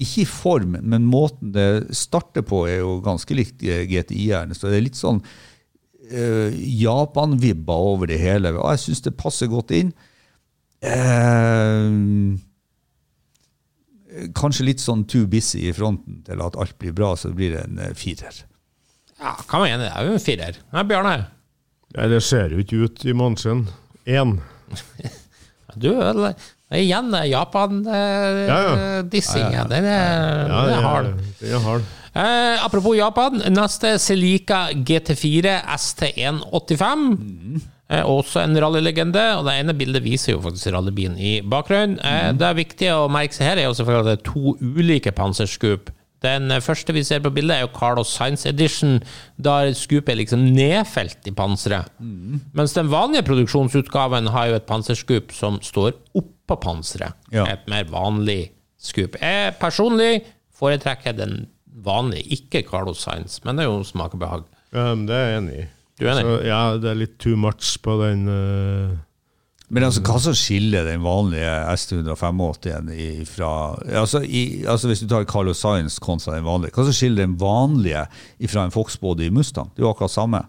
Speaker 5: Ikke i form, men måten det starter på, er jo ganske likt GTI-erne. Så det er litt sånn uh, Japan-vibber over det hele. Og jeg syns det passer godt inn. Uh, kanskje litt sånn too busy i fronten til at alt blir bra, så blir det en eh, firer.
Speaker 4: Ja, kan mener du? Det er jo en firer. Nei, Bjarne.
Speaker 6: Nei, det ser jo ikke ut i måneden. Én. [laughs]
Speaker 4: Du, det er igjen Japan-dissingen.
Speaker 6: Ja, ja.
Speaker 4: Den er,
Speaker 6: Ja,
Speaker 4: den er hard.
Speaker 6: hard.
Speaker 4: Eh, apropos Japan, neste Celica GT4 ST185. Eh, også en rallylegende, og det ene bildet viser jo faktisk rallybilen i bakgrunnen. Eh, Det er viktig å merke seg her er jo selvfølgelig at det er to ulike panserskup. Den eh, første vi ser på bildet, er jo Carlos Science Edition, der skupet er liksom nedfelt i panseret. Mens den vanlige produksjonsutgaven har jo et panserskup som står oppå panseret.
Speaker 5: Ja.
Speaker 4: Et mer vanlig skup. Jeg personlig foretrekker den vanlige, ikke Carlos Sainz, men det er jo smak og behag.
Speaker 6: Ja, men det er jeg enig i.
Speaker 4: Du er enig?
Speaker 6: Så, ja, det er litt too much på den uh
Speaker 5: Men altså, hva som skiller den vanlige S285 i- fra altså, i, altså Hvis du tar Carlos Sainz kontra den vanlige, hva som skiller den vanlige fra en Fox-body Mustang? Det er jo akkurat samme.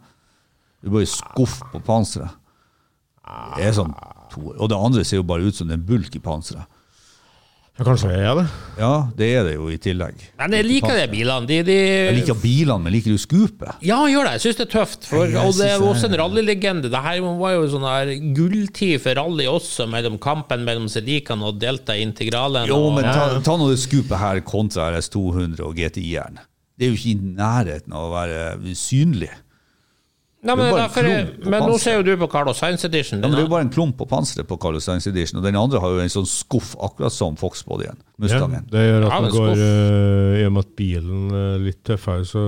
Speaker 5: Du bare skuff på panseret. Det er sånn to, Og det andre ser jo bare ut som en bulk i panseret.
Speaker 6: Ja, kanskje jeg er det?
Speaker 5: Ja, det er det jo i tillegg.
Speaker 4: Men jeg liker de bilene. De, de,
Speaker 5: Jeg liker bilene, men liker du skupet?
Speaker 4: Ja, jeg gjør det. Jeg syns det er tøft. For,
Speaker 5: Jeg
Speaker 4: og det er også en rallylegende. Det her var jo sånn her gulltid for rally også, mellom kampen mellom Sedikan og Delta Integralen.
Speaker 5: Jo,
Speaker 4: og,
Speaker 5: men ta, ta nå det skupet her kontra RS200 og GTI-eren. Det er jo ikke i nærheten av å være synlig.
Speaker 4: Nei,
Speaker 5: er
Speaker 4: men, derfor, men nå ser jo du på Carlos Sainz Edition.
Speaker 5: Ja, men Det er jo bare en klump på panseret på Carlos Sainz Edition, og den andre har jo en sånn skuff, akkurat som Fox-bodyen.
Speaker 6: Ja, det gjør at
Speaker 4: Ja,
Speaker 6: den går eh, I og med at bilen er litt tøffere, så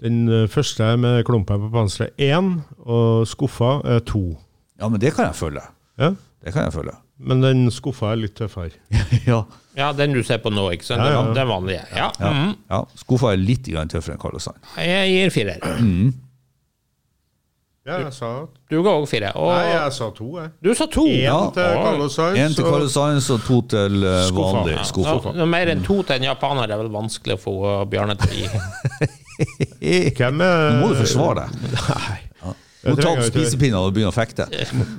Speaker 6: Den første første med klumpen på panseret er én, og skuffa er to.
Speaker 5: Ja, men det kan jeg følge.
Speaker 6: Ja?
Speaker 5: Det kan jeg følge.
Speaker 6: Men den skuffa er litt tøffere. [laughs]
Speaker 5: ja.
Speaker 4: Ja, den du ser på nå, ikke sant?
Speaker 6: Ja, ja, ja.
Speaker 4: Den, vanlige. Ja.
Speaker 5: Ja.
Speaker 4: -hmm.
Speaker 5: ja. Skuffa er litt tøffere enn Carlos Sainz.
Speaker 4: Jeg gir firer.
Speaker 6: Ja, jeg sa
Speaker 4: Du ga òg fire. Og
Speaker 6: Nei, jeg sa to, jeg.
Speaker 4: du sa to.
Speaker 6: Én
Speaker 5: Ja.
Speaker 6: til Carlos Sainz.
Speaker 5: Én til
Speaker 6: og-
Speaker 5: Sainz og to til uh,
Speaker 6: Skuffa.
Speaker 5: vanlig skuffa.
Speaker 4: Ja, mer enn to til en japaner er vel vanskelig å få uh, Bjarne til å gi. [laughs]
Speaker 6: Hvem er
Speaker 5: Nå må du forsvare deg.
Speaker 6: Nei.
Speaker 5: Må
Speaker 6: tar
Speaker 5: spisepinnene og begynner å fekte.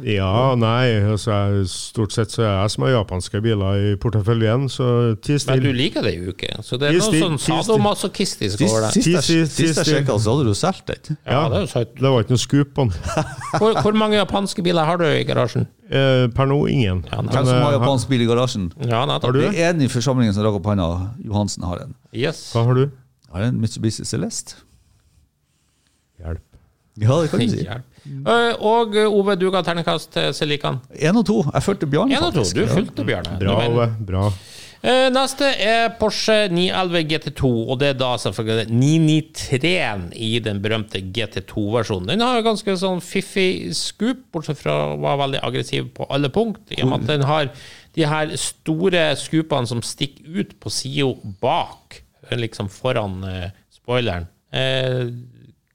Speaker 6: Ja, nei. Altså, stort sett så er jeg som har japanske biler i porteføljen, så ti
Speaker 4: Men du liker det jo ikke. Så det er noe sånn
Speaker 6: ti
Speaker 4: sadomasochistisk over det.
Speaker 5: sist, jeg- sjekka, så hadde du solgt den.
Speaker 4: Ja, det.
Speaker 6: Det var ikke noe skup på den. [laughs]
Speaker 4: Hvor, hvor mange japanske biler har du i garasjen?
Speaker 6: Eh, per nå ingen.
Speaker 4: Ja.
Speaker 5: Hvem som har
Speaker 6: eh,
Speaker 5: japansk bil i garasjen?
Speaker 4: Ja.
Speaker 6: Har du
Speaker 5: det? er en i forsamlingen som rakk opp hånda. Johansen har en.
Speaker 4: Yes.
Speaker 6: Hva har du?
Speaker 5: Jeg Har en Mitsubishi Celeste.
Speaker 6: Hjelp.
Speaker 5: Ja, det kan du si.
Speaker 4: Eh, Og uh, Ove, du ga terningkast til Selikan.
Speaker 5: Én og to. Jeg fulgte Bjarne,
Speaker 4: faktisk. og to. Du fulgte Bjarne.
Speaker 6: Bra. Ove. Bra.
Speaker 4: Uh, Neste er Porsche 911 GT2, og det er da selvfølgelig 993-en i den berømte GT2-versjonen. Den har ganske sånn fiffig scoop, bortsett fra å være veldig aggressiv på alle punkt, i og med at den har de her store scoopene som stikker ut på sida bak, liksom foran uh, spoileren. Eh,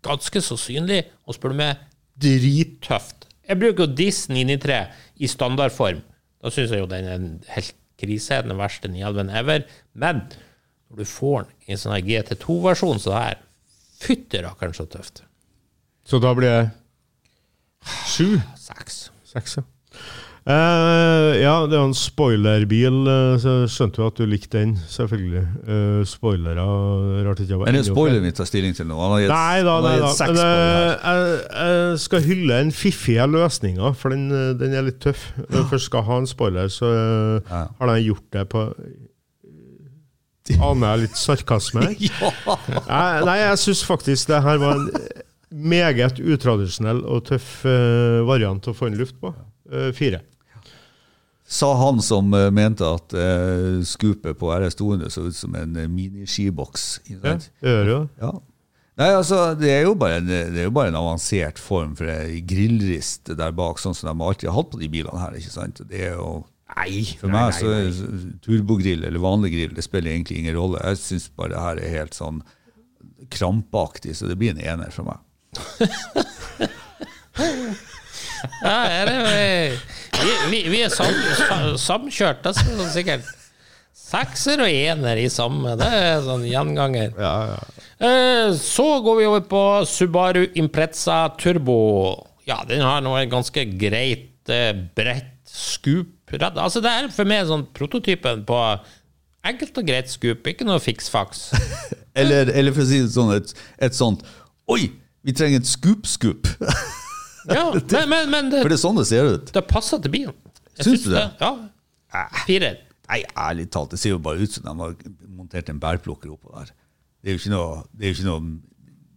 Speaker 4: ganske så synlig, og spør du meg, drittøft. Jeg bruker jo Diss 993 i standardform. Da syns jeg jo den er en helt krise, den verste 911 ever. Men når du får den i en sånn her GT2-versjon så her, fytti rakkeren så tøft.
Speaker 6: Så da blir det sju.
Speaker 4: Seks.
Speaker 6: Seks, ja. Eh, ja, det er en spoilerbil, eh, så skjønte jo at du likte den, selvfølgelig. Uh, spoilere Rart ikke jeg var
Speaker 5: Men det er
Speaker 6: ennå
Speaker 5: spoiler vi tar stilling til nå. Han har gitt,
Speaker 6: Nei da, nei da. Men, eh, jeg, jeg skal hylle den fiffige løsninga, for den, den er litt tøff. Når du [gasps] først skal ha en spoiler, så
Speaker 5: Ja.
Speaker 6: har den gjort det på Aner jeg litt sarkasme [laughs] her? Nei, nei, jeg syns faktisk det her var en meget utradisjonell og tøff variant å få inn luft på. Fire.
Speaker 5: Sa han som eh, mente at uh, skupet på RS200 så ut som en uh, miniskiboks.
Speaker 6: Ja, det gjør jo.
Speaker 5: Ja. Nei, altså, det er jo bare en, det er jo bare en avansert form for ei grillrist der bak, sånn som de alltid har hatt på de bilene her. ikke sant? Det er jo,
Speaker 4: Nei,
Speaker 5: For meg så er turbogrill eller vanlig grill det spiller egentlig ingen rolle. Jeg syns bare det her er helt sånn krampaktig, så det blir en ener for meg. [laughs]
Speaker 4: Ja, er det, vi, vi, vi er sam, sa- samkjørt, er sånn sikkert. Sekser og ener i samme, det er sånn gjenganger. Eh, Så går vi over på Subaru Impreza Turbo. Ja, den har nå et ganske greit, eh, bredt skup. Altså, det er for meg sånn prototypen på enkelt og greit skup, ikke noe fiksfaks. [laughs]
Speaker 5: Eller, eller for å si det sånn, et, et sånt Oi, vi trenger et scoop-scoop! [laughs]
Speaker 4: Ja, [laughs] men, men, men det,
Speaker 5: For det er sånn det ser ut.
Speaker 4: det passer til bilen. Jeg
Speaker 5: Syns du det?
Speaker 4: Ja. Firer.
Speaker 5: Nei, ærlig talt, det ser jo bare ut som de har montert en bærplukker oppå der. Det er jo ikke noe Det er jo ikke noe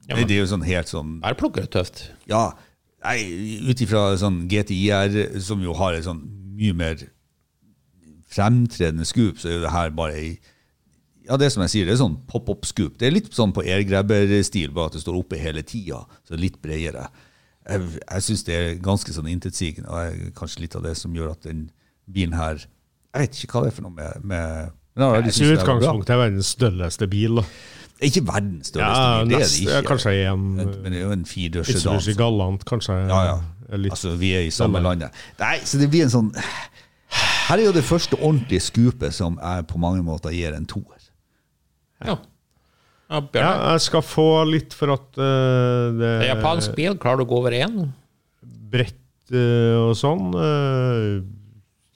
Speaker 4: Ja, men-
Speaker 5: Det er jo sånn helt sånn
Speaker 4: Bærplukker er tøft.
Speaker 5: Ja, nei, ut ifra sånn GTIR, som jo har et sånn mye mer fremtredende scoop, så er jo det her bare ei ja, det er som jeg sier, det er sånn pop-up-scoop. Det er litt sånn på airgrabber-stil, bare at det står oppe hele tida, så litt bredere. Jeg, jeg syns det er ganske sånn intetsigende, og er kanskje litt av det som gjør at den bilen her Jeg vet ikke hva det er for noe med, med men jeg jeg synes
Speaker 6: utgangspunktet er verdens størreste bil. da.
Speaker 5: Ikke verdens størreste
Speaker 6: Ja,
Speaker 5: bil, det er det ikke.
Speaker 6: kanskje en
Speaker 5: Men det er jo en firedørs sedan.
Speaker 6: Mitsubishi Galant, kanskje.
Speaker 5: Ja, ja.
Speaker 6: litt,
Speaker 5: Altså, vi er i samme
Speaker 6: Samme.
Speaker 5: landet. Nei, så det blir en sånn Her er jo det første ordentlige skupet som jeg på mange måter gir en toer.
Speaker 4: Ja. Ja
Speaker 6: ja, jeg skal få litt for at uh, det
Speaker 4: Det er japansk bil, klarer du å gå over én?
Speaker 6: Brett uh, og sånn. Uh,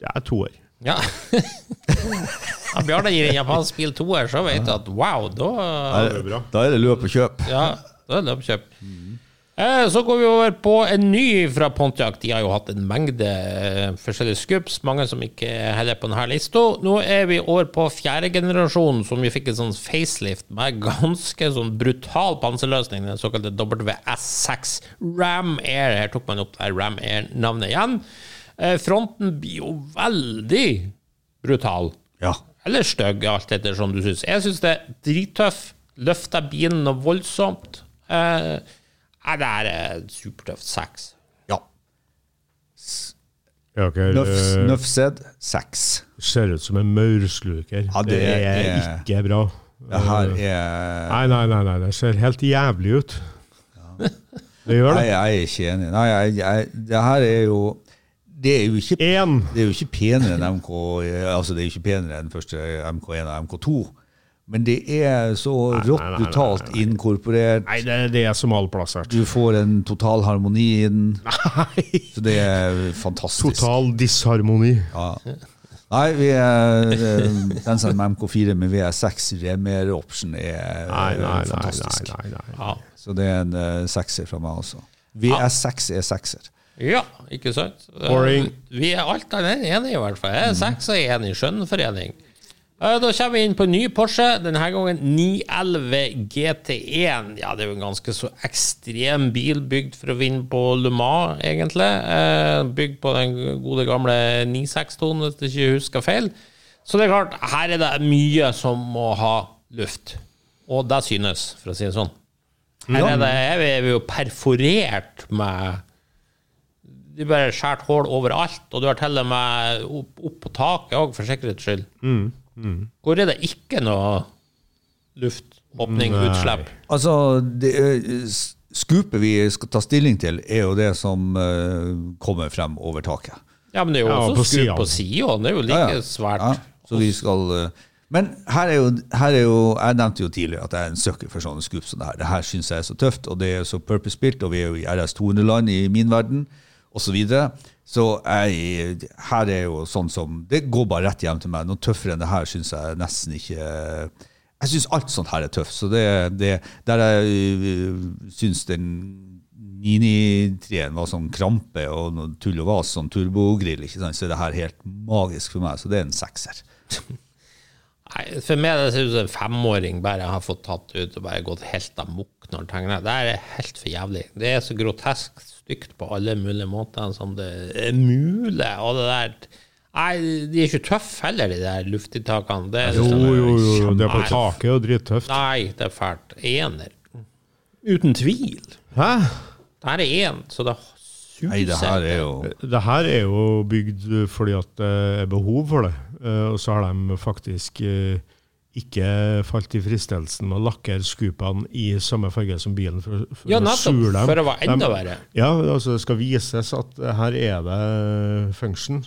Speaker 6: ja, toer.
Speaker 4: Ja. [laughs] ja Bjarne gir en japansk bil toer, så vet du at wow, da
Speaker 6: det er bra.
Speaker 5: Da er det løp og kjøp.
Speaker 4: Ja, da er det oppkjøp. Eh, Så går vi over på en ny fra Pontiac. De har jo hatt en mengde eh, forskjellige scoops, mange som ikke heller på denne lista. Nå er vi over på fjerde generasjon, som vi fikk en sånn facelift med ganske sånn brutal panserløsning, den såkalte WS6 Ram Air. Her tok man opp det Ram Air-navnet igjen. Eh, Fronten blir jo veldig brutal.
Speaker 5: Ja.
Speaker 4: Eller stygg, alt etter som du syns. Jeg syns det er drittøff. Løfter bilen noe voldsomt. Eh, nei, det er supertøft. Seks.
Speaker 5: ja.
Speaker 6: Ja,
Speaker 5: okay.
Speaker 6: Eh,
Speaker 5: seks.
Speaker 6: ser ut som en maursluker.
Speaker 5: Ja,
Speaker 6: det,
Speaker 5: det
Speaker 6: er, ikke bra.
Speaker 5: Det her er
Speaker 6: Nei, nei, nei, nei, det ser helt jævlig ut. Det gjør
Speaker 5: Nei, jeg er ikke enig. Nei, jeg, jeg, det her er jo Det er jo ikke Det er jo ikke penere enn MK Altså, det er jo ikke penere enn første MK1 og MK2. Men det er så rått
Speaker 6: nei, nei, nei,
Speaker 5: brutalt inkorporert.
Speaker 6: Nei, det, det er plass her
Speaker 5: Du får en total harmoni i den. [laughs]
Speaker 6: Nei.
Speaker 5: Så det er fantastisk.
Speaker 6: Total disharmoni.
Speaker 5: Ja. Nei, vi er, eh, den som er med MK4 med VS6 Remer Option er
Speaker 6: Nei, nei, nei,
Speaker 5: fantastisk.
Speaker 6: nei, nei, nei.
Speaker 4: Ja.
Speaker 5: Så det er en uh, sekser fra meg også. VS6 er sekser.
Speaker 4: ja, ikke sant? Eh,
Speaker 6: Boring.
Speaker 4: Vi er alt annet enn enige, i hvert fall. Jeg er seks og enig. Skjønnforening. Eh, Da kommer vi inn på en ny Porsche, denne gangen 911 GT1. Ja, det er jo en ganske så ekstrem bil, bygd for å vinne på Le Mans, egentlig. Eh, Bygd på den gode gamle 962, hvis jeg ikke husker feil. Så det er klart, her er det mye som må ha luft. Og det synes, for å si det sånn. Her er det er vi jo perforert med De bare skjært hull overalt, og du har til og med opp, opp på taket òg, for sikkerhets skyld. Hvor er det ikke noe luft, åpning,
Speaker 6: Nei.
Speaker 4: utslipp?
Speaker 5: Altså, det, eh, skupet vi skal ta stilling til, er jo det som eh, kommer frem over taket.
Speaker 4: Ja, men det er jo
Speaker 6: Ja,
Speaker 4: også
Speaker 6: siden.
Speaker 4: på sida. Det er jo like svært.
Speaker 5: Ja, så vi skal eh, Men her er, jo, her er jo Jeg nevnte jo tidligere at jeg er en søker for sånne skup som det her. Det her syns jeg er så tøft, og det er så purpose-built, og vi er jo i RS 200-land i min verden, osv. Så, så jeg, her er jo sånn som Det går bare rett hjem til meg. Noe tøffere enn det her syns jeg nesten ikke Jeg syns alt sånt her er tøft. Så det, det der jeg syns den 993-en var sånn krampe og noe tull og vas, sånn turbogrill, ikke sant? så er det her helt magisk for meg. Så det er en sekser.
Speaker 4: Nei, for meg det ser ut som en femåring bare har fått tatt ut og bare gått helt amok når han tegner. Det er helt for jævlig. Det er så grotesk stygt på alle mulige måter som det er mulig. Og det der Nei, de er ikke tøffe heller, de der luftinntakene. Det er
Speaker 6: Jo, jo, jo, det er
Speaker 4: på
Speaker 6: taket og drittøft.
Speaker 4: Nei, det er fælt. Ener. Uten tvil.
Speaker 6: Hæ?
Speaker 4: Det her er én, så det suser.
Speaker 5: Nei, det her er jo
Speaker 6: Det her er jo bygd fordi at det er behov for det. Eh, Og så har de faktisk eh, ikke falt i fristelsen med å lakkere skupene i samme farge som bilen for, for
Speaker 4: Ja,
Speaker 6: å
Speaker 4: nettopp,
Speaker 6: dem.
Speaker 4: for å være enda
Speaker 6: De-
Speaker 4: verre.
Speaker 6: Ja, altså det skal vises at her er det function.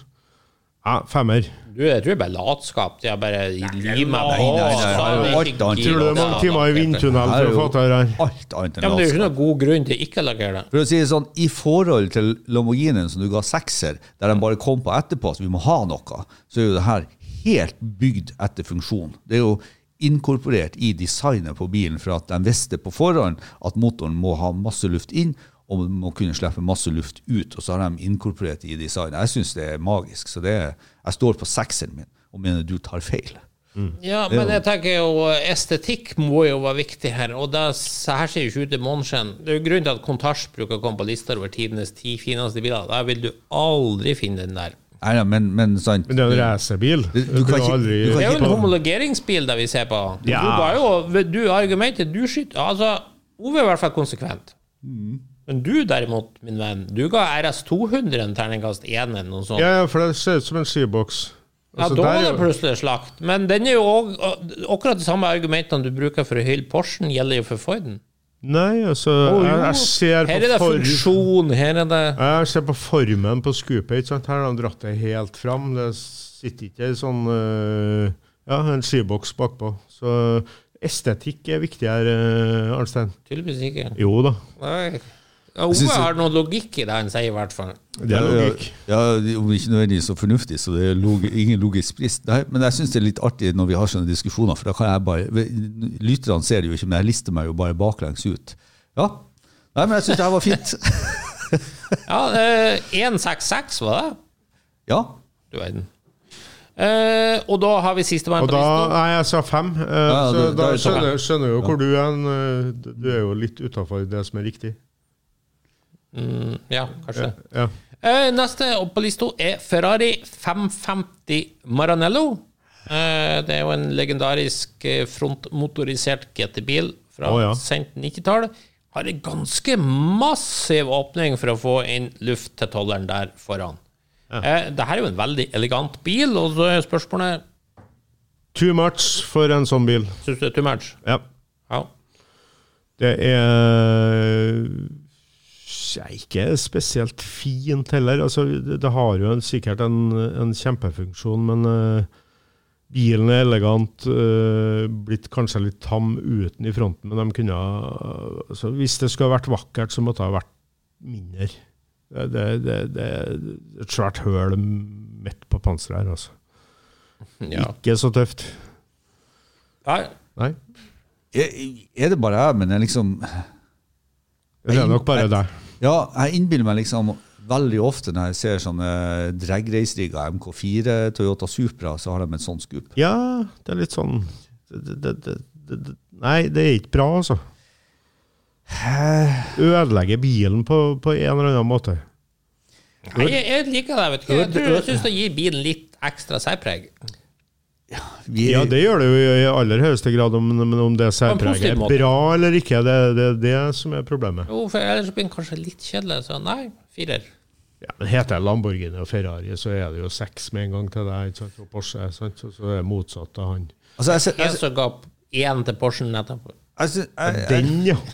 Speaker 6: Ja, femmer.
Speaker 4: Du, jeg tror det er bare latskap. De har bare limet
Speaker 5: meg det er annet.
Speaker 6: Tror du det er mange timer i vindtunnel
Speaker 5: er
Speaker 6: for å få til det her?
Speaker 5: alt annet
Speaker 4: Ja, men det er jo ikke
Speaker 5: noen
Speaker 4: noe god grunn til ikke å lakkere det.
Speaker 5: For å si det sånn, I forhold til Lamborghinien som du ga sekser, der de bare kom på etterpå så vi må ha noe, så er jo det her helt bygd etter funksjon. Det er jo inkorporert i designet på bilen for at de visste på forhånd at motoren må ha masse luft inn, og må kunne slippe masse luft ut, og så har de inkorporert det i designet. Jeg syns det er magisk. Så det er, jeg står på sekseren min og mener du tar feil.
Speaker 4: Ja, men jeg tenker jo estetikk må jo være viktig her, og det her ser jo ikke ut i måneskinn. Det er jo grunnen til at Contage bruker å komme på lister over tidenes ti fineste biler. Der vil du aldri finne den der.
Speaker 5: Nei, nei, men, men sant
Speaker 6: Men det er en racerbil.
Speaker 5: Du- du
Speaker 6: Du aldri
Speaker 5: du
Speaker 4: Det er jo en homologeringsbil det vi ser på.
Speaker 6: Ja.
Speaker 4: Du var jo, du argumentet du skyter Altså, Ove er i hvert fall konsekvent. Men du derimot, min venn, du ga RS200 en terningkast 1 eller noe sånt.
Speaker 6: Ja, ja, for det ser ut som en skiboks.
Speaker 4: Ja,
Speaker 6: Altså,
Speaker 4: da var det plutselig slakt. Men den er jo også, akkurat de samme argumentene du bruker for å hylle Porschen, gjelder jo for Forden.
Speaker 6: Nei, altså
Speaker 4: oh,
Speaker 6: jeg, jeg ser
Speaker 4: Her er det funksjon, her er det
Speaker 6: Jeg ser på formen på scoopet. ikke sant? Her har de dratt det helt fram. Det sitter ikke en sånn uh, Ja, en skiboks bakpå. Så estetikk er viktig her, uh, Arnstein.
Speaker 4: Tydeligvis ikke.
Speaker 6: Jo da,
Speaker 4: Nei. Ja, Ove
Speaker 5: synes
Speaker 4: har noe logikk i det han sier, i hvert fall.
Speaker 6: det er logikk.
Speaker 5: Ja, ja, Om ikke nødvendigvis så fornuftig, så det er log ingen logisk brist. Nei, men jeg syns det er litt artig når vi har sånne diskusjoner, for da kan jeg bare Lytterne ser det jo ikke, men jeg lister meg jo bare baklengs ut. Ja. Nei, men jeg syns det her var fint. [laughs]
Speaker 4: Ja, eh, 166 var det?
Speaker 5: Ja.
Speaker 4: Du verden. Eh, og da har vi sistemann på lista.
Speaker 6: Nei, jeg sa fem. øh,
Speaker 5: Ja,
Speaker 6: så
Speaker 5: det-
Speaker 6: da
Speaker 5: er
Speaker 6: skjønner,
Speaker 5: jeg
Speaker 6: skjønner jo hvor du er. øh, Du er jo litt utafor det som er riktig.
Speaker 4: Mm, ja, kanskje.
Speaker 6: Ja.
Speaker 4: Eh, neste opp på lista er Ferrari 550 Maranello. Eh, det er jo en legendarisk eh, frontmotorisert GT-bil fra
Speaker 6: oh, ja.
Speaker 4: sent 90-tall. Har en ganske massiv åpning for å få inn luft til tolleren der foran. Ja. det her er jo en veldig elegant bil, og så er spørsmålet
Speaker 6: Too much for en sånn bil.
Speaker 4: Syns du det er too much?
Speaker 6: Ja.
Speaker 4: Ja.
Speaker 6: Det er ja, ikke spesielt fint heller. Altså, det, det har jo en, sikkert en, en kjempefunksjon, men uh, bilen er elegant. Uh, blitt kanskje litt tam uten i fronten, men de kunne ha- altså, Hvis det skulle ha vært vakkert, så måtte det ha vært mindre. Det, det, det, det er et svært høl midt på panseret her, altså. [laughs]
Speaker 4: ja.
Speaker 6: Ikke så tøft.
Speaker 4: Nei.
Speaker 6: Nei,
Speaker 5: Er er det bare jeg, men jeg liksom
Speaker 6: det er nok bare deg.
Speaker 5: Ja, jeg innbiller meg liksom veldig ofte når jeg ser sånne dragreisrigger MK4 Toyota Supra, så har de et sånt skup.
Speaker 6: Ja, det er litt sånn det, det, det, det, det, Nei, det er ikke bra, altså. Ødelegger bilen på, på en eller annen måte.
Speaker 4: Nei, jeg, jeg liker det. vet du. Jeg, jeg syns det gir bilen litt ekstra særpreg.
Speaker 5: Vi
Speaker 6: Ja, det gjør det jo i aller høyeste grad, om, om det særpreget er bra eller ikke, det er det, det som er problemet.
Speaker 4: Jo, for ellers blir den kanskje litt kjedelig. Så nei, firer.
Speaker 6: Ja, men Heter det Lamborghini og Ferrari, så er det jo seks med en gang til deg, ikke sant? og Porsche, sant? så så er det motsatt av han.
Speaker 5: Altså, jeg,
Speaker 4: jeg,
Speaker 5: jeg,
Speaker 4: som ga én til Porschen etterpå.
Speaker 5: jeg, jeg, jeg,
Speaker 6: Den, ja! [laughs]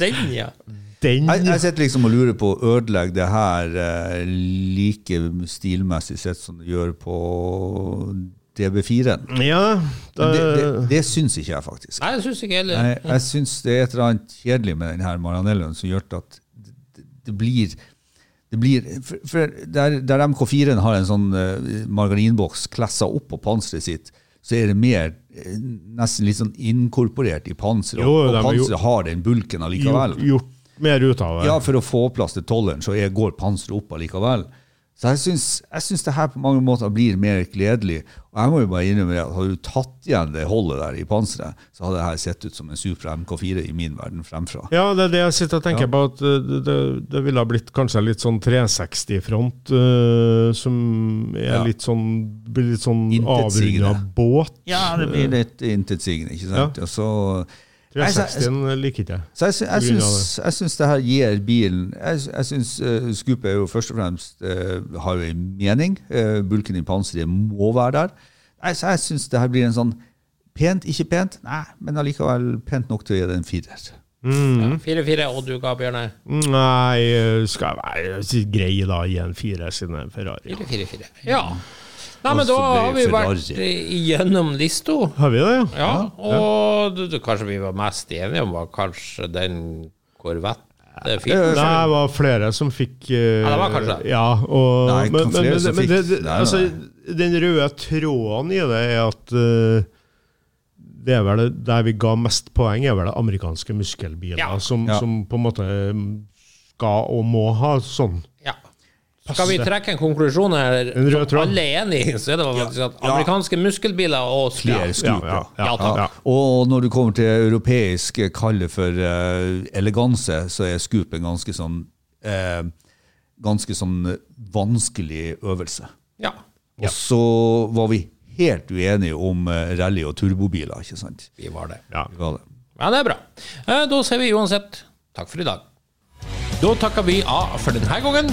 Speaker 4: Den, ja. [laughs]
Speaker 6: Den,
Speaker 5: jeg, jeg sitter liksom og lurer på å ødelegge det her eh, like stilmessig sett som det gjør på DB4-en.
Speaker 6: Ja,
Speaker 5: Det, det,
Speaker 6: det,
Speaker 5: det syns ikke jeg, faktisk.
Speaker 4: Nei, det syns jeg ikke heller.
Speaker 5: Nei, jeg syns det er et eller annet kjedelig med den her Maranelloen som gjør at det, det blir det blir, for, for der, der MK4-en har en sånn uh, margarinboks klessa opp på panseret sitt, så er det mer eh, nesten litt sånn inkorporert i panseret.
Speaker 6: Jo,
Speaker 5: og
Speaker 6: de har
Speaker 5: panseret har den bulken allikevel.
Speaker 6: gjort, gjort mer ut av det.
Speaker 5: Ja, for å få plass til tolleren, så jeg går panseret opp allikevel. Så jeg syns, jeg syns det her på mange måter blir mer gledelig. Og jeg må jo bare innrømme at hadde du tatt igjen det holdet der i panseret, så hadde det her sett ut som en Supra MK4 i min verden fremfra.
Speaker 6: Ja, det er det jeg sitter og tenker
Speaker 5: Ja.
Speaker 6: på, at uh, det, det, det ville ha blitt kanskje litt sånn 360-front, uh, som er
Speaker 5: Ja.
Speaker 6: litt sånn, blir litt sånn avrunda båt.
Speaker 5: Ja, det blir litt intetsigende, ikke sant? Og så,
Speaker 6: 360 liker ikke jeg.
Speaker 5: så jeg, jeg, syns, jeg syns det her gir bilen Jeg, jeg syns uh, Scoop er jo først og fremst uh, har jo en mening. Uh, bulken i panseret må være der. Jeg, så jeg syns det her blir en sånn pent, ikke pent, nei, men allikevel pent nok til å gi det en firer.
Speaker 6: Mm.
Speaker 4: Fire-fire, og du ga Bjørne
Speaker 6: Nei, skal jeg være grei da, gi en fire siden det er Ferrari.
Speaker 4: fire, fire, fire. Ja. Nei, men da har vi
Speaker 5: Ferrari.
Speaker 4: vært igjennom lista.
Speaker 6: Har vi det, ja?
Speaker 4: Ja, og ja. Du, kanskje vi var mest enige om var kanskje den Corvette
Speaker 6: Det, det var flere som fikk uh,
Speaker 4: Ja, det var kanskje.
Speaker 6: Ja, og,
Speaker 5: Nei,
Speaker 6: men, men, men, men det, det, altså, den røde tråden i det er at uh, det er vel det- der vi ga mest poeng, er vel det amerikanske muskelbiler,
Speaker 4: Ja.
Speaker 6: Som,
Speaker 5: Ja.
Speaker 6: som på en måte mm, skal og må ha sånn.
Speaker 4: Ja. Skal vi trekke en konklusjon her
Speaker 6: En rød
Speaker 4: som
Speaker 6: tråd.
Speaker 4: alle er enig i, så er det faktisk at amerikanske muskelbiler og
Speaker 5: Flere
Speaker 4: ja.
Speaker 6: Ja, ja,
Speaker 5: ja.
Speaker 6: ja,
Speaker 4: Ja, takk.
Speaker 5: Og når du kommer til europeisk eh, kalle for uh, eleganse, så er scoopen ganske sånn uh, ganske sånn vanskelig øvelse.
Speaker 4: ja.
Speaker 5: Og så var vi helt uenige om rally- og turbobiler, ikke sant?
Speaker 4: Vi var det.
Speaker 6: Ja.
Speaker 5: Vi var det.
Speaker 4: Ja, det er bra. Eh, Da sier vi uansett takk for i dag. Da takker vi av for denne gangen.